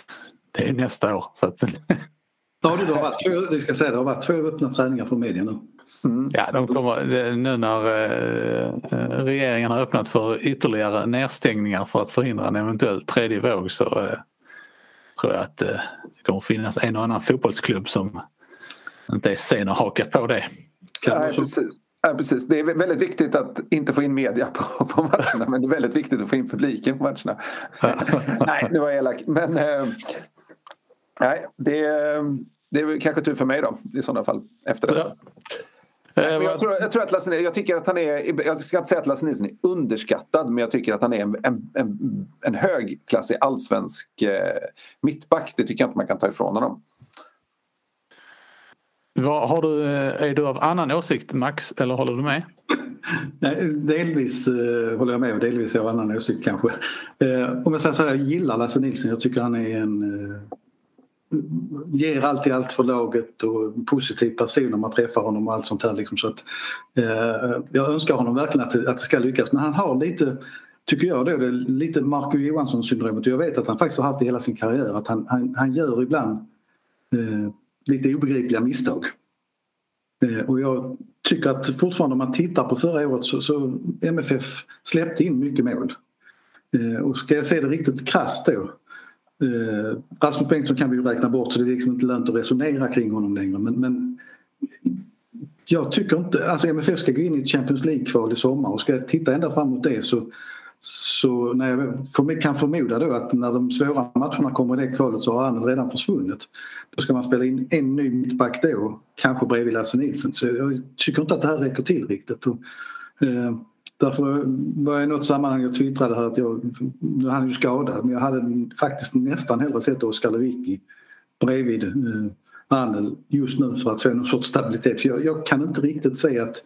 det är nästa år. Så att... ja, det, har varit två, det ska säga, det har varit två öppna träningar för media nu. Mm. Ja, de kommer, nu när eh, regeringen har öppnat för ytterligare nedstängningar för att förhindra en eventuell tredje våg så eh, tror jag att eh, det kommer finnas en och annan fotbollsklubb som inte är sen att haka på det. Ja, precis. Ja, precis. Det är väldigt viktigt att inte få in media på, på matcherna men det är väldigt viktigt att få in publiken på matcherna. Nej, det var elak. Men eh, nej, det, det är kanske tur för mig då i sådana fall efter det. Ja. Men jag, tror, jag tror att Lasse, jag tycker att han är, jag ska inte säga att Lasse Nilsson är underskattad men jag tycker att han är en, en, en, en högklassig allsvensk eh, mittback. Det tycker jag inte man kan ta ifrån honom. Vad, har du, eh, är du av annan åsikt Max eller håller du med? Nej, delvis eh, håller jag med och delvis är jag av annan åsikt kanske. Eh, om jag säger så här, jag gillar Lasse Nilsson. Jag tycker han är en eh, ger alltid allt för laget och positiv person när man träffar honom och allt sånt här. Liksom. Så att, eh, jag önskar honom verkligen att det, att det ska lyckas men han har lite tycker jag då, det är lite Marco Johansson syndromet och jag vet att han faktiskt har haft det hela sin karriär att han, han, han gör ibland eh, lite obegripliga misstag. Eh, och jag tycker att fortfarande om man tittar på förra året så, så MFF släppte in mycket mål. Eh, och ska jag se det riktigt krasst då Eh, Rasmus Bengtsson kan vi ju räkna bort så det är liksom inte lönt att resonera kring honom längre. Men, men jag tycker inte, alltså MFF ska gå in i Champions League-kval i sommar och ska jag titta ända fram mot det så, så när jag kan förmoda då att när de svåra matcherna kommer i det kvalet så har han redan försvunnit. Då ska man spela in en ny mittback då, kanske bredvid Lasse Nilsson. Så jag tycker inte att det här räcker till riktigt. Och, eh, Därför var jag i något sammanhang jag twittrade här att jag, nu är han ju skadad, men jag hade faktiskt nästan hellre sett Oskar Lewicki bredvid eh, Arnel just nu för att få någon sorts stabilitet. jag, jag, kan inte riktigt se att,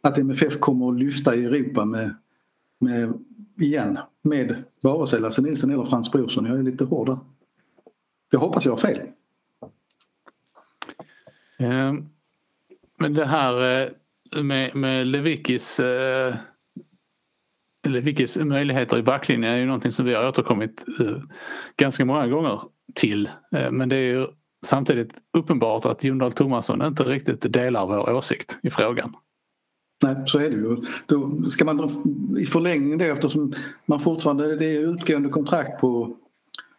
att MFF kommer att lyfta i Europa med, med igen med vare sig Lasse Nilsson eller Frans Brorsson. Jag är lite hård där. Jag hoppas jag har fel. Eh, men det här eh, med, med Lewickis eh, Lewickis möjligheter i backlinjen är ju någonting som vi har återkommit eh, ganska många gånger till. Eh, men det är ju samtidigt uppenbart att Jon Dahl Tomasson inte riktigt delar vår åsikt i frågan. Nej, så är det ju. Då ska man i förlängning det eftersom man fortfarande, det är utgående kontrakt på,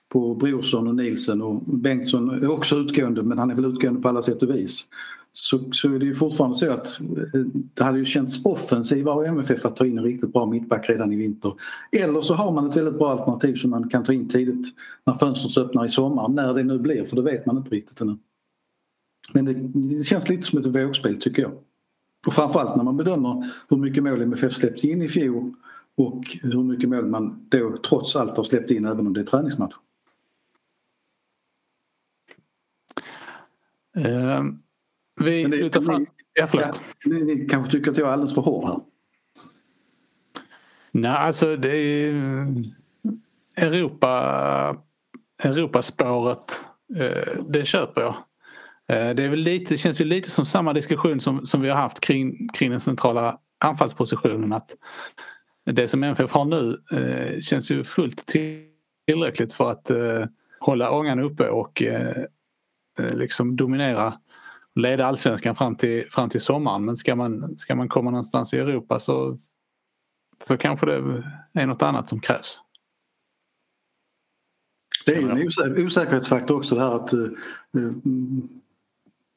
på Brorsson och Nilsen och Bengtsson är också utgående men han är väl utgående på alla sätt och vis så, så är det ju fortfarande så att eh, det hade ju känts offensivare av MFF att ta in en riktigt bra mittback redan i vinter. Eller så har man ett väldigt bra alternativ som man kan ta in tidigt när fönstret öppnar i sommar, när det nu blir för det vet man inte riktigt ännu. Men det, det känns lite som ett vågspel tycker jag. Och framförallt när man bedömer hur mycket mål MFF släppte in i fjol och hur mycket mål man då trots allt har släppt in även om det är träningsmatch. Um. Vi det, flyttar fram... Ja, förlåt. Ja, ni, ni kanske tycker att jag är alldeles för hård här? Nej, alltså det är Europa, Europaspåret, eh, det köper jag. Eh, det, är väl lite, det känns ju lite som samma diskussion som, som vi har haft kring, kring den centrala anfallspositionen. Att det som MFF har nu eh, känns ju fullt tillräckligt för att hålla ångan uppe och liksom dominera leda allsvenskan fram till, fram till sommaren. Men ska man, ska man komma någonstans i Europa så, så kanske det är något annat som krävs. Det är ju en osäkerhetsfaktor också det här att uh,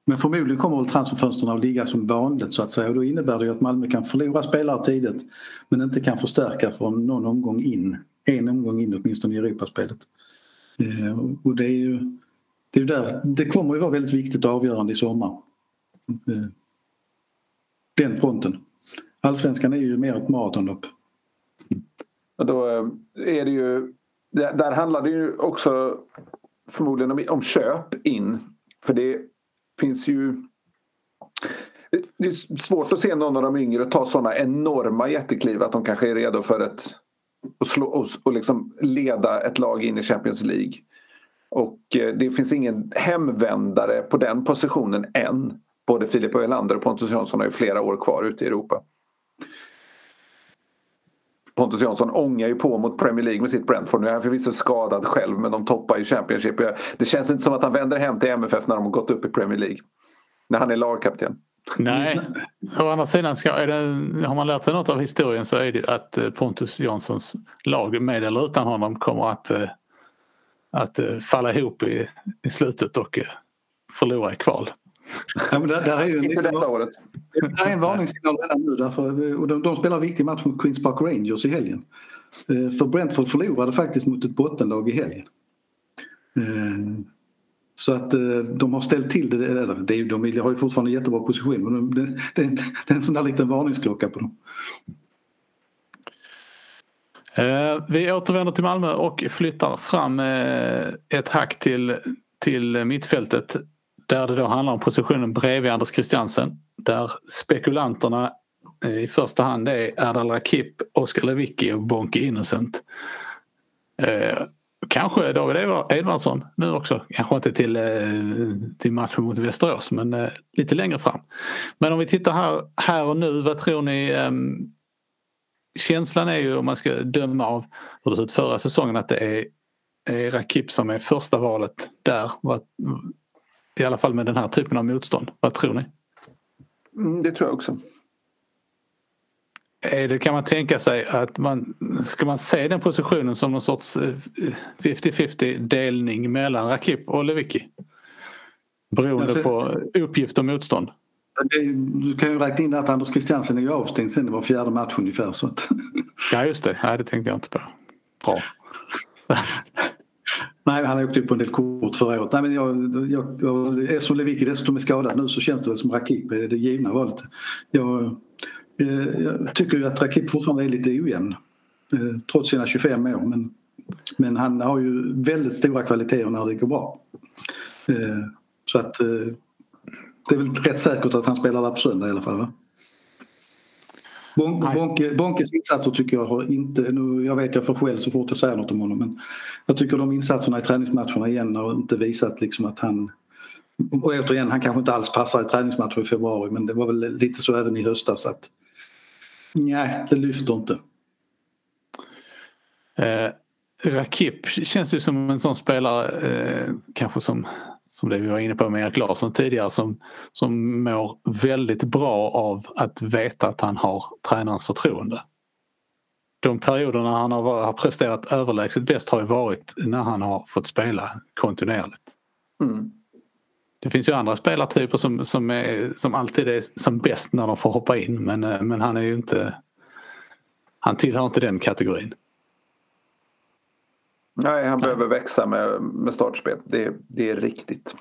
men förmodligen kommer väl transferfönstren att ligga som vanligt så att säga och då innebär det ju att Malmö kan förlora spelare tidigt men inte kan förstärka från någon omgång in. En omgång in åtminstone i Europaspelet. Uh, och det är ju det, är där, det kommer ju vara väldigt viktigt och avgörande i sommar. Eh, den fronten. Allsvenskan är ju mer ett maratonlopp. då eh, är det ju, där handlar det ju också förmodligen om, om köp in. För det finns ju det är svårt att se någon av de yngre ta sådana enorma jättekliv att de kanske är redo för ett och, slå, och, och liksom leda ett lag in i Champions League. Och eh, det finns ingen hemvändare på den positionen än. Både Filip Ölander och Pontus Jansson har ju flera år kvar ute i Europa. Pontus Jansson ångar ju på mot Premier League med sitt Brentford. Nu är han förvisso skadad själv men de toppar ju Championship. Det känns inte som att han vänder hem till MFF när de har gått upp i Premier League. När han är lagkapten. Nej, å andra sidan ska, är det, har man lärt sig något av historien så är det att eh, Pontus Janssons lag med eller utan honom kommer att eh, att eh, falla ihop i, i slutet och eh, förlora i kval. Ja, men där, där är ju en, Inte detta året. Det är en varningssignal redan nu. Därför, och de, de spelar en viktig match mot Queens Park Rangers i helgen. Eh, för Brentford förlorade faktiskt mot ett bottenlag i helgen. Så att de har ställt till det. det de har ju fortfarande jättebra position men det, det, det är en sån där liten varningsklocka på dem. Eh, vi återvänder till Malmö och flyttar fram eh, ett hack till, till mittfältet där det då handlar om positionen bredvid Anders Christiansen. Där spekulanterna eh, i första hand är Erdal Rakip, Oskar Lewicki och Bonke Innocent. Kanske David Edvardsson nu också. Kanske inte till, till matchen mot Västerås men lite längre fram. Men om vi tittar här, här och nu, vad tror ni ehm, känslan är ju om man ska döma av hur det såg ut förra säsongen att det är, är Rakip som är första valet där. I alla fall med den här typen av motstånd. Vad tror ni? Mm, det tror jag också. är det, kan man tänka sig att man ska man se den positionen som någon sorts 50-50 delning mellan Rakip och Lewicki? Beroende Alltså- på uppgift och motstånd. Du kan ju räkna in att Anders Christiansen är avstängd sen det var fjärde match ungefär. Så att, Ja just det, Nej, det tänkte jag inte på. Bra. nej, han åkte ju på en del kort förra året. Nej, men jag, jag, jag, eftersom Lewicki dessutom är skadad nu så känns det väl som Rakip är det givna valet. Jag, eh, jag tycker ju att Rakip fortfarande är lite ojämn. eh, Trots sina 25 år. Men, men han har ju väldigt stora kvaliteter när det går bra. Eh, Så att det är väl rätt säkert att han spelar där på söndag i alla fall va? Bon- Nej. Bonke, Bonkes insatser tycker jag har inte, nu, jag vet jag får skäll så fort jag säger något om honom men jag tycker de insatserna i träningsmatcherna igen har inte visat liksom att han och återigen, han kanske inte alls passar i träningsmatcher i februari men det var väl lite så även i höstas att nej, det lyfter inte. Eh, Rakip känns ju som en sån spelare, eh, kanske som, som det vi var inne på med Erik Larsson tidigare, som, som mår väldigt bra av att veta att han har tränarens förtroende. De perioderna han har, har presterat överlägset bäst har ju varit när han har fått spela kontinuerligt. Mm. Det finns ju andra spelartyper som, som, är, som alltid är som bäst när de får hoppa in men, eh, men han är ju inte han tillhör inte den kategorin. Nej, han behöver växa med, med startspel. Det, det är riktigt.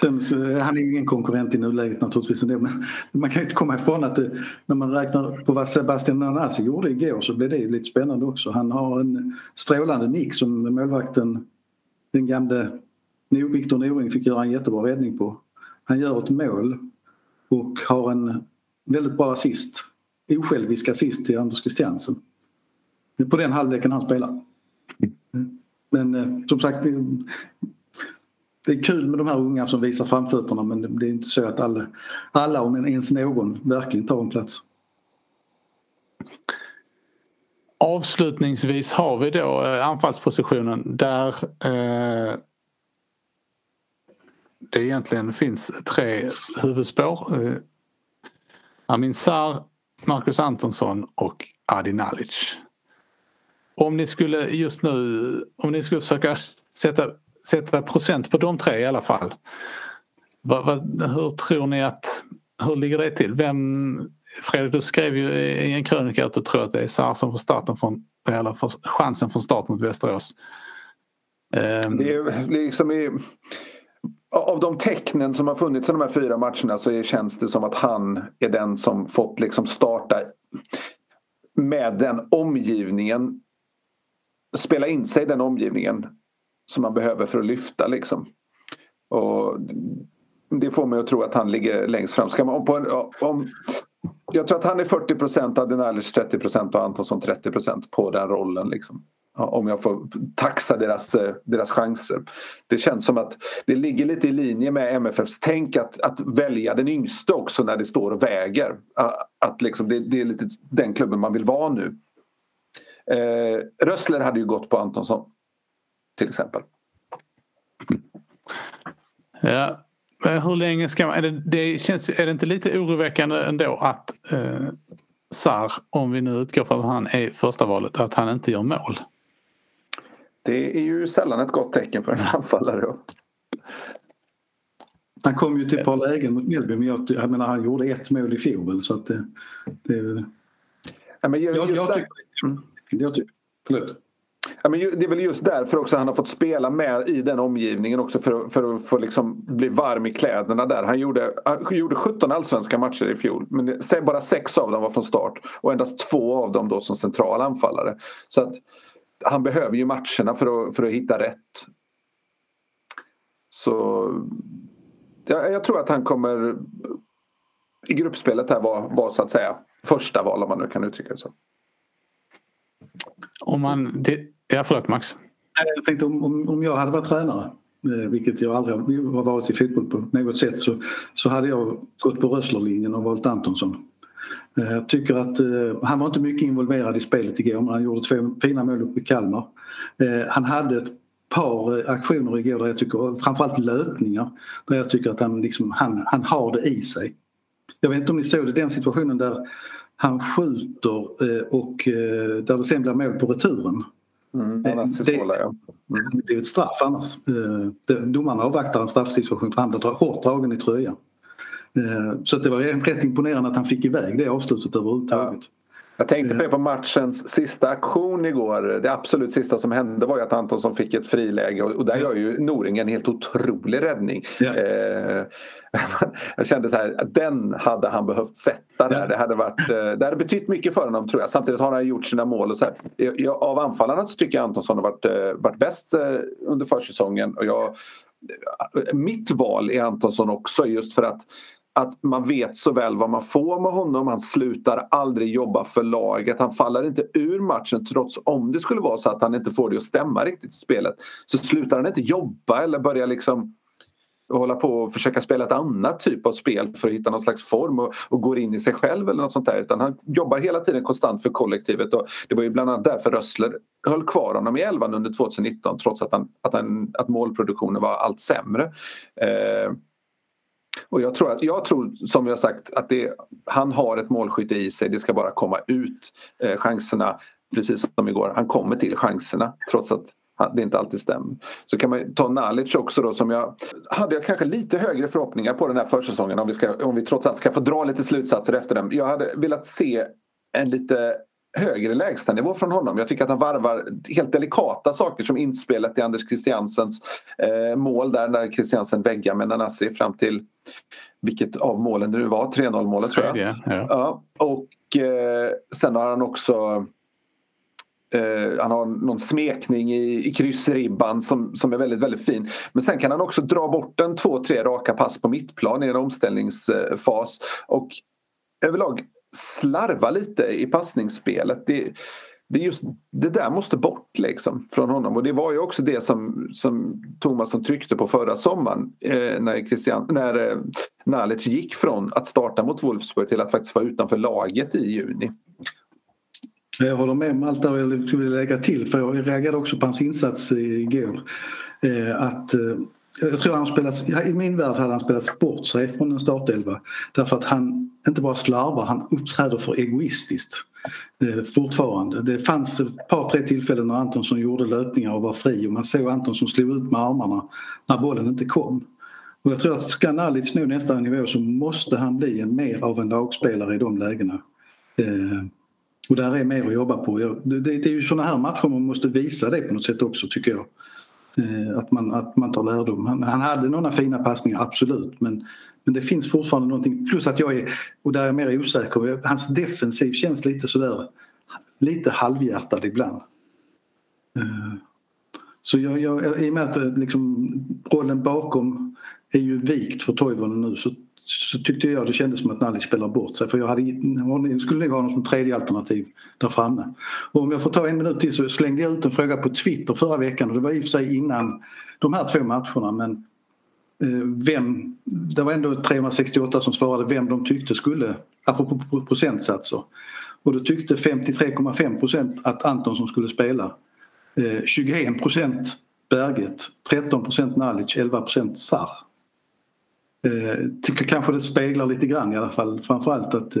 Sen, så, han är ju ingen konkurrent i nuläget naturligtvis ändå men man kan ju inte komma ifrån att det, när man räknar på vad Sebastian Nanasi gjorde igår så blev det ju lite spännande också. Han har en strålande nick som målvakten, den gamle Viktor Norling fick göra en jättebra räddning på. Han gör ett mål och har en väldigt bra assist, osjälvisk assist till Anders Christiansen. Det är på den halvleken han spelar. Men eh, som sagt, det, är kul med de här unga som visar framfötterna men det är inte så att alla, alla om ens någon verkligen tar en plats. Avslutningsvis har vi då eh, anfallspositionen där eh, det egentligen finns tre huvudspår. Eh, Amin Sarr, Marcus Antonsson och Adi Nalic. Om ni skulle just nu, om ni skulle försöka sätta, sätta procent på de tre i alla fall. Vad, vad, hur tror ni att, hur ligger det till? Vem, Fredrik du skrev ju i en krönika att du tror att det är Sarr som får starten från, eller för chansen från start mot Västerås. Ehm. Det är liksom i, av de tecknen som har funnits i de här fyra matcherna så känns det som att han är den som fått liksom starta med den omgivningen. Spela in sig i den omgivningen som man behöver för att lyfta liksom. Och det får mig att tro att han ligger längst fram. Ska man, om, en, om, jag tror att han är 40 procent, Adenalic 30 procent och Antonsson 30 procent på den rollen. Liksom. Om jag får taxa deras, eh, deras chanser. Det känns som att det ligger lite i linje med MFFs tänk att, att välja den yngste också när det står och väger. Att- Att liksom det, det är lite den klubben man vill vara nu. Eh, Rössler hade ju gått på Antonsson till exempel. Ja, men hur länge ska man... Är det, det känns, är det inte lite oroväckande ändå att eh, Sarr, om vi nu utgår från att han är första valet, att han inte gör mål? Det är ju sällan ett gott tecken för en anfallare. Han kom ju till ett par lägen mot Mjällby men jag, jag menar han gjorde ett mål i fjol så att det... det Ja, men jag, jag där- tycker... Jag tycker förlåt. Ja, men det är väl just därför också han har fått spela med i den omgivningen också för, att- för att få liksom bli varm i kläderna där. Han gjorde, han gjorde 17 allsvenska matcher i fjol men det- bara sex av dem var från start och endast två av dem då som central anfallare. Så att han behöver ju matcherna för att, för att hitta rätt. Så jag, jag tror att han kommer i gruppspelet här vara var så att säga första val om man nu kan uttrycka det så. Om man, det, ja, förlåt Max. Jag tänkte om, om, om jag hade varit tränare, eh, vilket jag aldrig har varit i fotboll på något sätt, så, så hade jag gått på Rösslerlinjen och valt Antonsson. Eh, jag tycker att eh, han var inte mycket involverad i spelet igår men han gjorde två fina mål uppe i Kalmar. Eh, han hade ett par eh, aktioner igår där jag tycker, framförallt löpningar, där jag tycker att han, liksom, han, han har det i sig. Jag vet inte om ni såg det, den situationen där han skjuter eh, och eh, där det sen blir mål på returen. Mm, det, det, ja. mm. det hade blivit straff annars. Domarna avvaktar en straffsituation för han blir hårt dragen i tröjan. Så det var rätt imponerande att han fick iväg det avslutet överhuvudtaget. Ja. Jag tänkte på det på matchens sista aktion igår. Det absolut sista som hände var ju att Antonsson fick ett friläge och där gör ju Noring en helt otrolig räddning. Ja. Eh, jag kände så här, den hade han behövt sätta där. Ja. Det, hade varit, eh, det hade betytt mycket för honom tror jag. Samtidigt har han gjort sina mål. Och så. Jag, av anfallarna så tycker jag Antonsson har varit, eh, varit bäst under försäsongen. Och jag, mitt val är Antonsson också just för att att man vet så väl vad man får med honom. Han slutar aldrig jobba för laget. Han faller inte ur matchen trots om det skulle vara så att han inte får det att stämma riktigt i spelet. Så slutar han inte jobba eller börjar liksom hålla på och försöka spela ett annat typ av spel för att hitta någon slags form och, och går in i sig själv eller något sånt där. Utan han jobbar hela tiden konstant för kollektivet och det var ju bland annat därför Rössler höll kvar honom i elvan under 2019 trots att, han, att, han, att målproduktionen var allt sämre. Eh, och jag tror, att, jag tror som jag sagt att det, han har ett målskytte i sig. Det ska bara komma ut eh, chanserna precis som igår. Han kommer till chanserna trots att det inte alltid stämmer. Så kan man ta Nalic också då som jag hade jag kanske lite högre förhoppningar på den här försäsongen om vi, ska, om vi trots allt ska få dra lite slutsatser efter den. Jag hade velat se en lite högre lägstanivå från honom. Jag tycker att han varvar helt delikata saker som inspelet i Anders Christiansens eh, mål där när Christiansen väggar med Nanasi fram till vilket av målen det nu var, 3-0 målet tror jag. Ja, ja. ja och eh, sen har han också Uh, han har någon smekning i, i kryssribban som, som är väldigt, väldigt fin. Men sen kan han också dra bort en två, tre raka pass på mittplan i en omställningsfas. Och överlag slarva lite i passningsspelet. Det, det, just, det där måste bort liksom från honom och det var ju också det som, som Thomasson tryckte på förra sommaren eh, när, Christian, när eh, Nalic gick från att starta mot Wolfsburg till att faktiskt vara utanför laget i juni. Jag håller med Malta och jag skulle lägga till för jag reagerade också på hans insats igår. Eh, att eh, jag tror han spelat, I min värld hade han spelat bort sig från en startelva därför att han inte bara slarvar, han uppträder för egoistiskt eh, fortfarande. Det fanns ett par tre tillfällen när Antonsson gjorde löpningar och var fri och man såg Antonsson slå ut med armarna när bollen inte kom. Och jag tror att ska Nalic nå nästa nivå så måste han bli en mer av en lagspelare i de lägena. Eh, och där är mer att jobba på. Det, det, det är ju sådana här matcher man måste visa det på något sätt också tycker jag. Eh, att man, att man tar lärdom. Han, han hade några fina passningar, absolut. Men, men det finns fortfarande någonting. Plus att jag är, och där är jag mer osäker, hans defensiv känns lite sådär lite halvhjärtad ibland. Eh, så jag, jag, i och med att eh, liksom, rollen bakom är ju vikt för Toivonen nu så så tyckte jag det kändes som att Nalic spelar bort sig för jag hade, skulle nog ha honom som tredje alternativ där framme. Och om jag får ta en minut till så slängde jag ut en fråga på Twitter förra veckan och det var i och för sig innan de här två matcherna men Eh, vem, det var ändå 368 som svarade vem de tyckte skulle, apropå procentsatser. Och då tyckte 53,5 procent att Antonsson skulle spela. Eh, 21 procent Berget, 13 procent Nalic, 11 procent Sarr. Eh, tycker kanske det speglar lite grann i alla fall framförallt att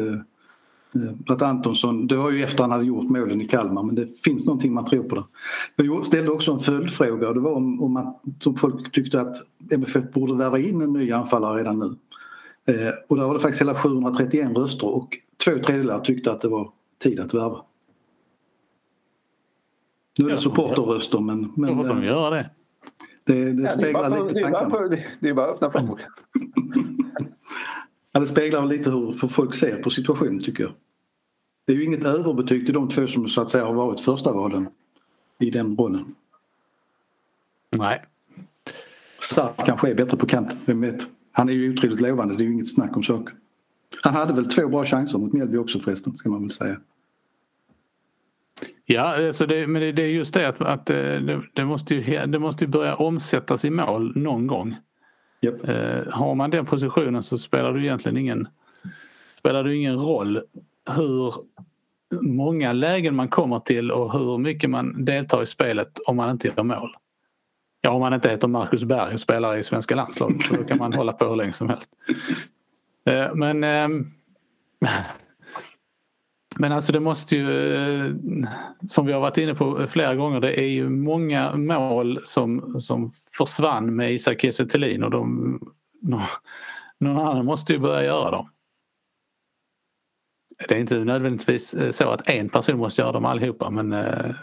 att Antonsson, det var ju efter han hade gjort målen i Kalmar men det finns någonting man tror på det. Jag ställde också en följdfråga och det var om, om att som folk tyckte att MFF borde värva in en ny anfallare redan nu. Eh, och där var det faktiskt hela 731 röster och två tredjedelar tyckte att det var tid att värva. Nu är det supporterröster men... men Då får de göra det. Det, det speglar ja, lite tankarna. Det är bara att öppna plånboken. ja, det speglar lite hur folk ser på situationen tycker jag. Det är ju inget överbetyg till de två som så att säga har varit första valen i den rollen. Nej. Stark kanske är bättre på kanten, vem vet. Han är ju otroligt lovande, det är ju inget snack om saker. Han hade väl två bra chanser mot Mjällby också förresten, ska man väl säga. Ja, alltså det, men det, det, är just det att, att eh, det, det, måste ju, det måste ju börja omsättas i mål någon gång. Yep. Eh, har man den positionen så spelar det egentligen ingen, spelar det ingen roll hur många lägen man kommer till och hur mycket man deltar i spelet om man inte gör mål. Ja, om man inte heter Marcus Berg och spelar i svenska landslaget så då kan man hålla på hur länge som helst. Eh, men eh, men alltså det måste ju, eh, som vi har varit inne på flera gånger, det är ju många mål som, som försvann med Isak Kiese och de, någon annan måste ju börja göra dem. Det är inte nödvändigtvis eh, så att en person måste göra dem allihopa men eh,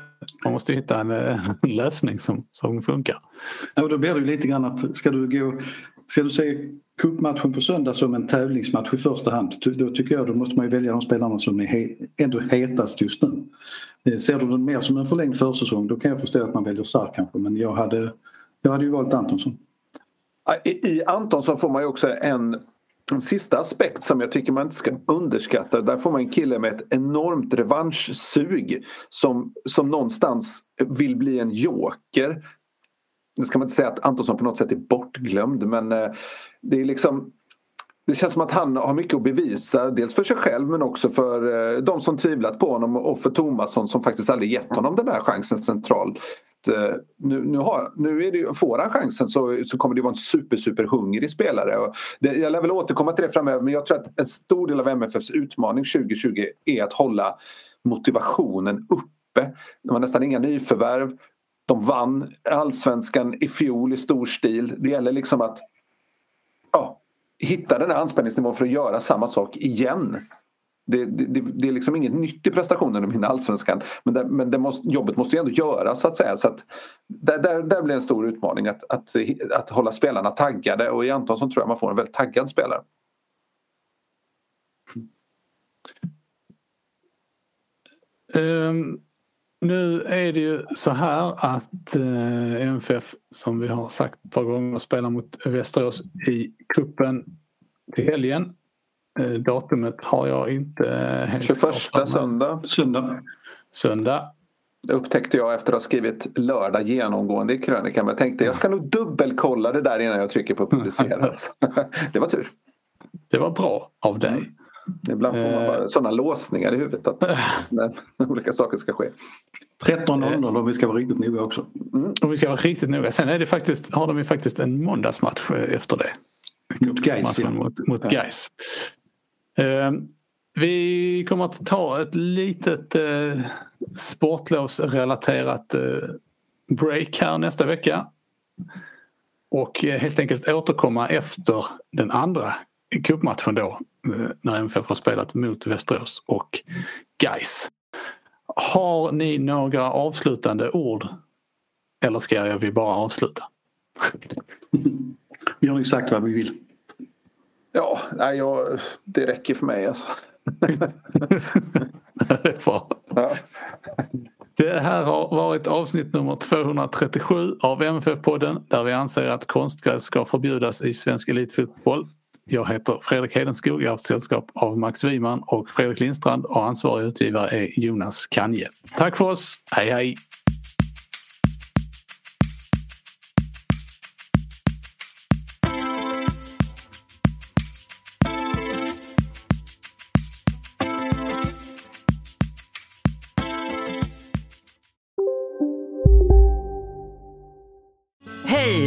man måste hitta en, en lösning som, som funkar. Ja, då blir det lite grann att ska du gå Ska du se cupmatchen på söndag som en tävlingsmatch i första hand då tycker jag då måste man välja de spelarna som är he ändå hetast just nu. Eh, ser du den mer som en förlängd försäsong då kan jag förstå att man väljer Sarr kanske men jag hade, jag hade ju valt Antonsson. I Antonsson får man ju också en, en sista aspekt som jag tycker man inte ska underskatta. Där får man en kille med ett enormt revanschsug som, som någonstans vill bli en joker nu ska man inte säga att Antonsson på något sätt är bortglömd men eh, det är liksom det känns som att han har mycket att bevisa, dels för sig själv men också för eh, de som tvivlat på honom och för Tomasson som faktiskt aldrig gett honom den där chansen centralt. Eh, nu, nu, har, nu är det, får han chansen så, så kommer det vara en super, super hungrig spelare. Och det, jag lär väl återkomma till det framöver men jag tror att en stor del av MFFs utmaning 2020 är att hålla motivationen uppe. De har nästan inga nyförvärv de vann allsvenskan i fjol i stor stil. Det gäller liksom att ja, hitta den här anspänningsnivån för att göra samma sak igen. Det, det, det är liksom inget nytt i prestationen att vinna allsvenskan men, det, men det måste, jobbet måste ju ändå göras så att säga. Så att där, där, där blir en stor utmaning att, att, att hålla spelarna taggade och i Antonsson tror jag man får en väldigt taggad spelare. Um, nu är det ju så här att eh, MFF som vi har sagt ett par gånger spelar mot Västerås i kuppen till helgen. Eh, datumet har jag inte eh, helt 21 söndag. Söndag. Söndag. Det upptäckte jag efter att ha skrivit lördag genomgående i krönikan. Jag tänkte jag ska nog dubbelkolla det där innan jag trycker på publicera. det var tur. Det var bra av dig. Ibland får man bara eh. sådana låsningar i huvudet att olika saker ska ske. 13.00 om vi ska vara riktigt noga också. Mm. Om vi ska vara riktigt noga. Sen är det faktiskt, har de ju faktiskt en måndagsmatch efter det. Mot Gais. Ja. Mot, mot Gais. Uh, vi kommer att ta ett litet uh, sportlovsrelaterat uh, break här nästa vecka. Och helt enkelt återkomma efter den andra cupmatchen då Eh, när MFF har spelat mot Västerås och Geis. Har ni några avslutande ord? Eller ska vi bara avsluta? vi har ju sagt vad vi vill. Ja, nej, jag, det räcker för mig alltså. det är bra. Ja. Det här har varit avsnitt nummer 237 av MFF-podden där vi anser att konstgräs ska förbjudas i svensk elitfotboll. Jag heter Fredrik Hedenskog, jag har haft sällskap av Max Wiman och Fredrik Lindstrand och ansvarig utgivare är Jonas Kanje. Tack för oss, hej hej!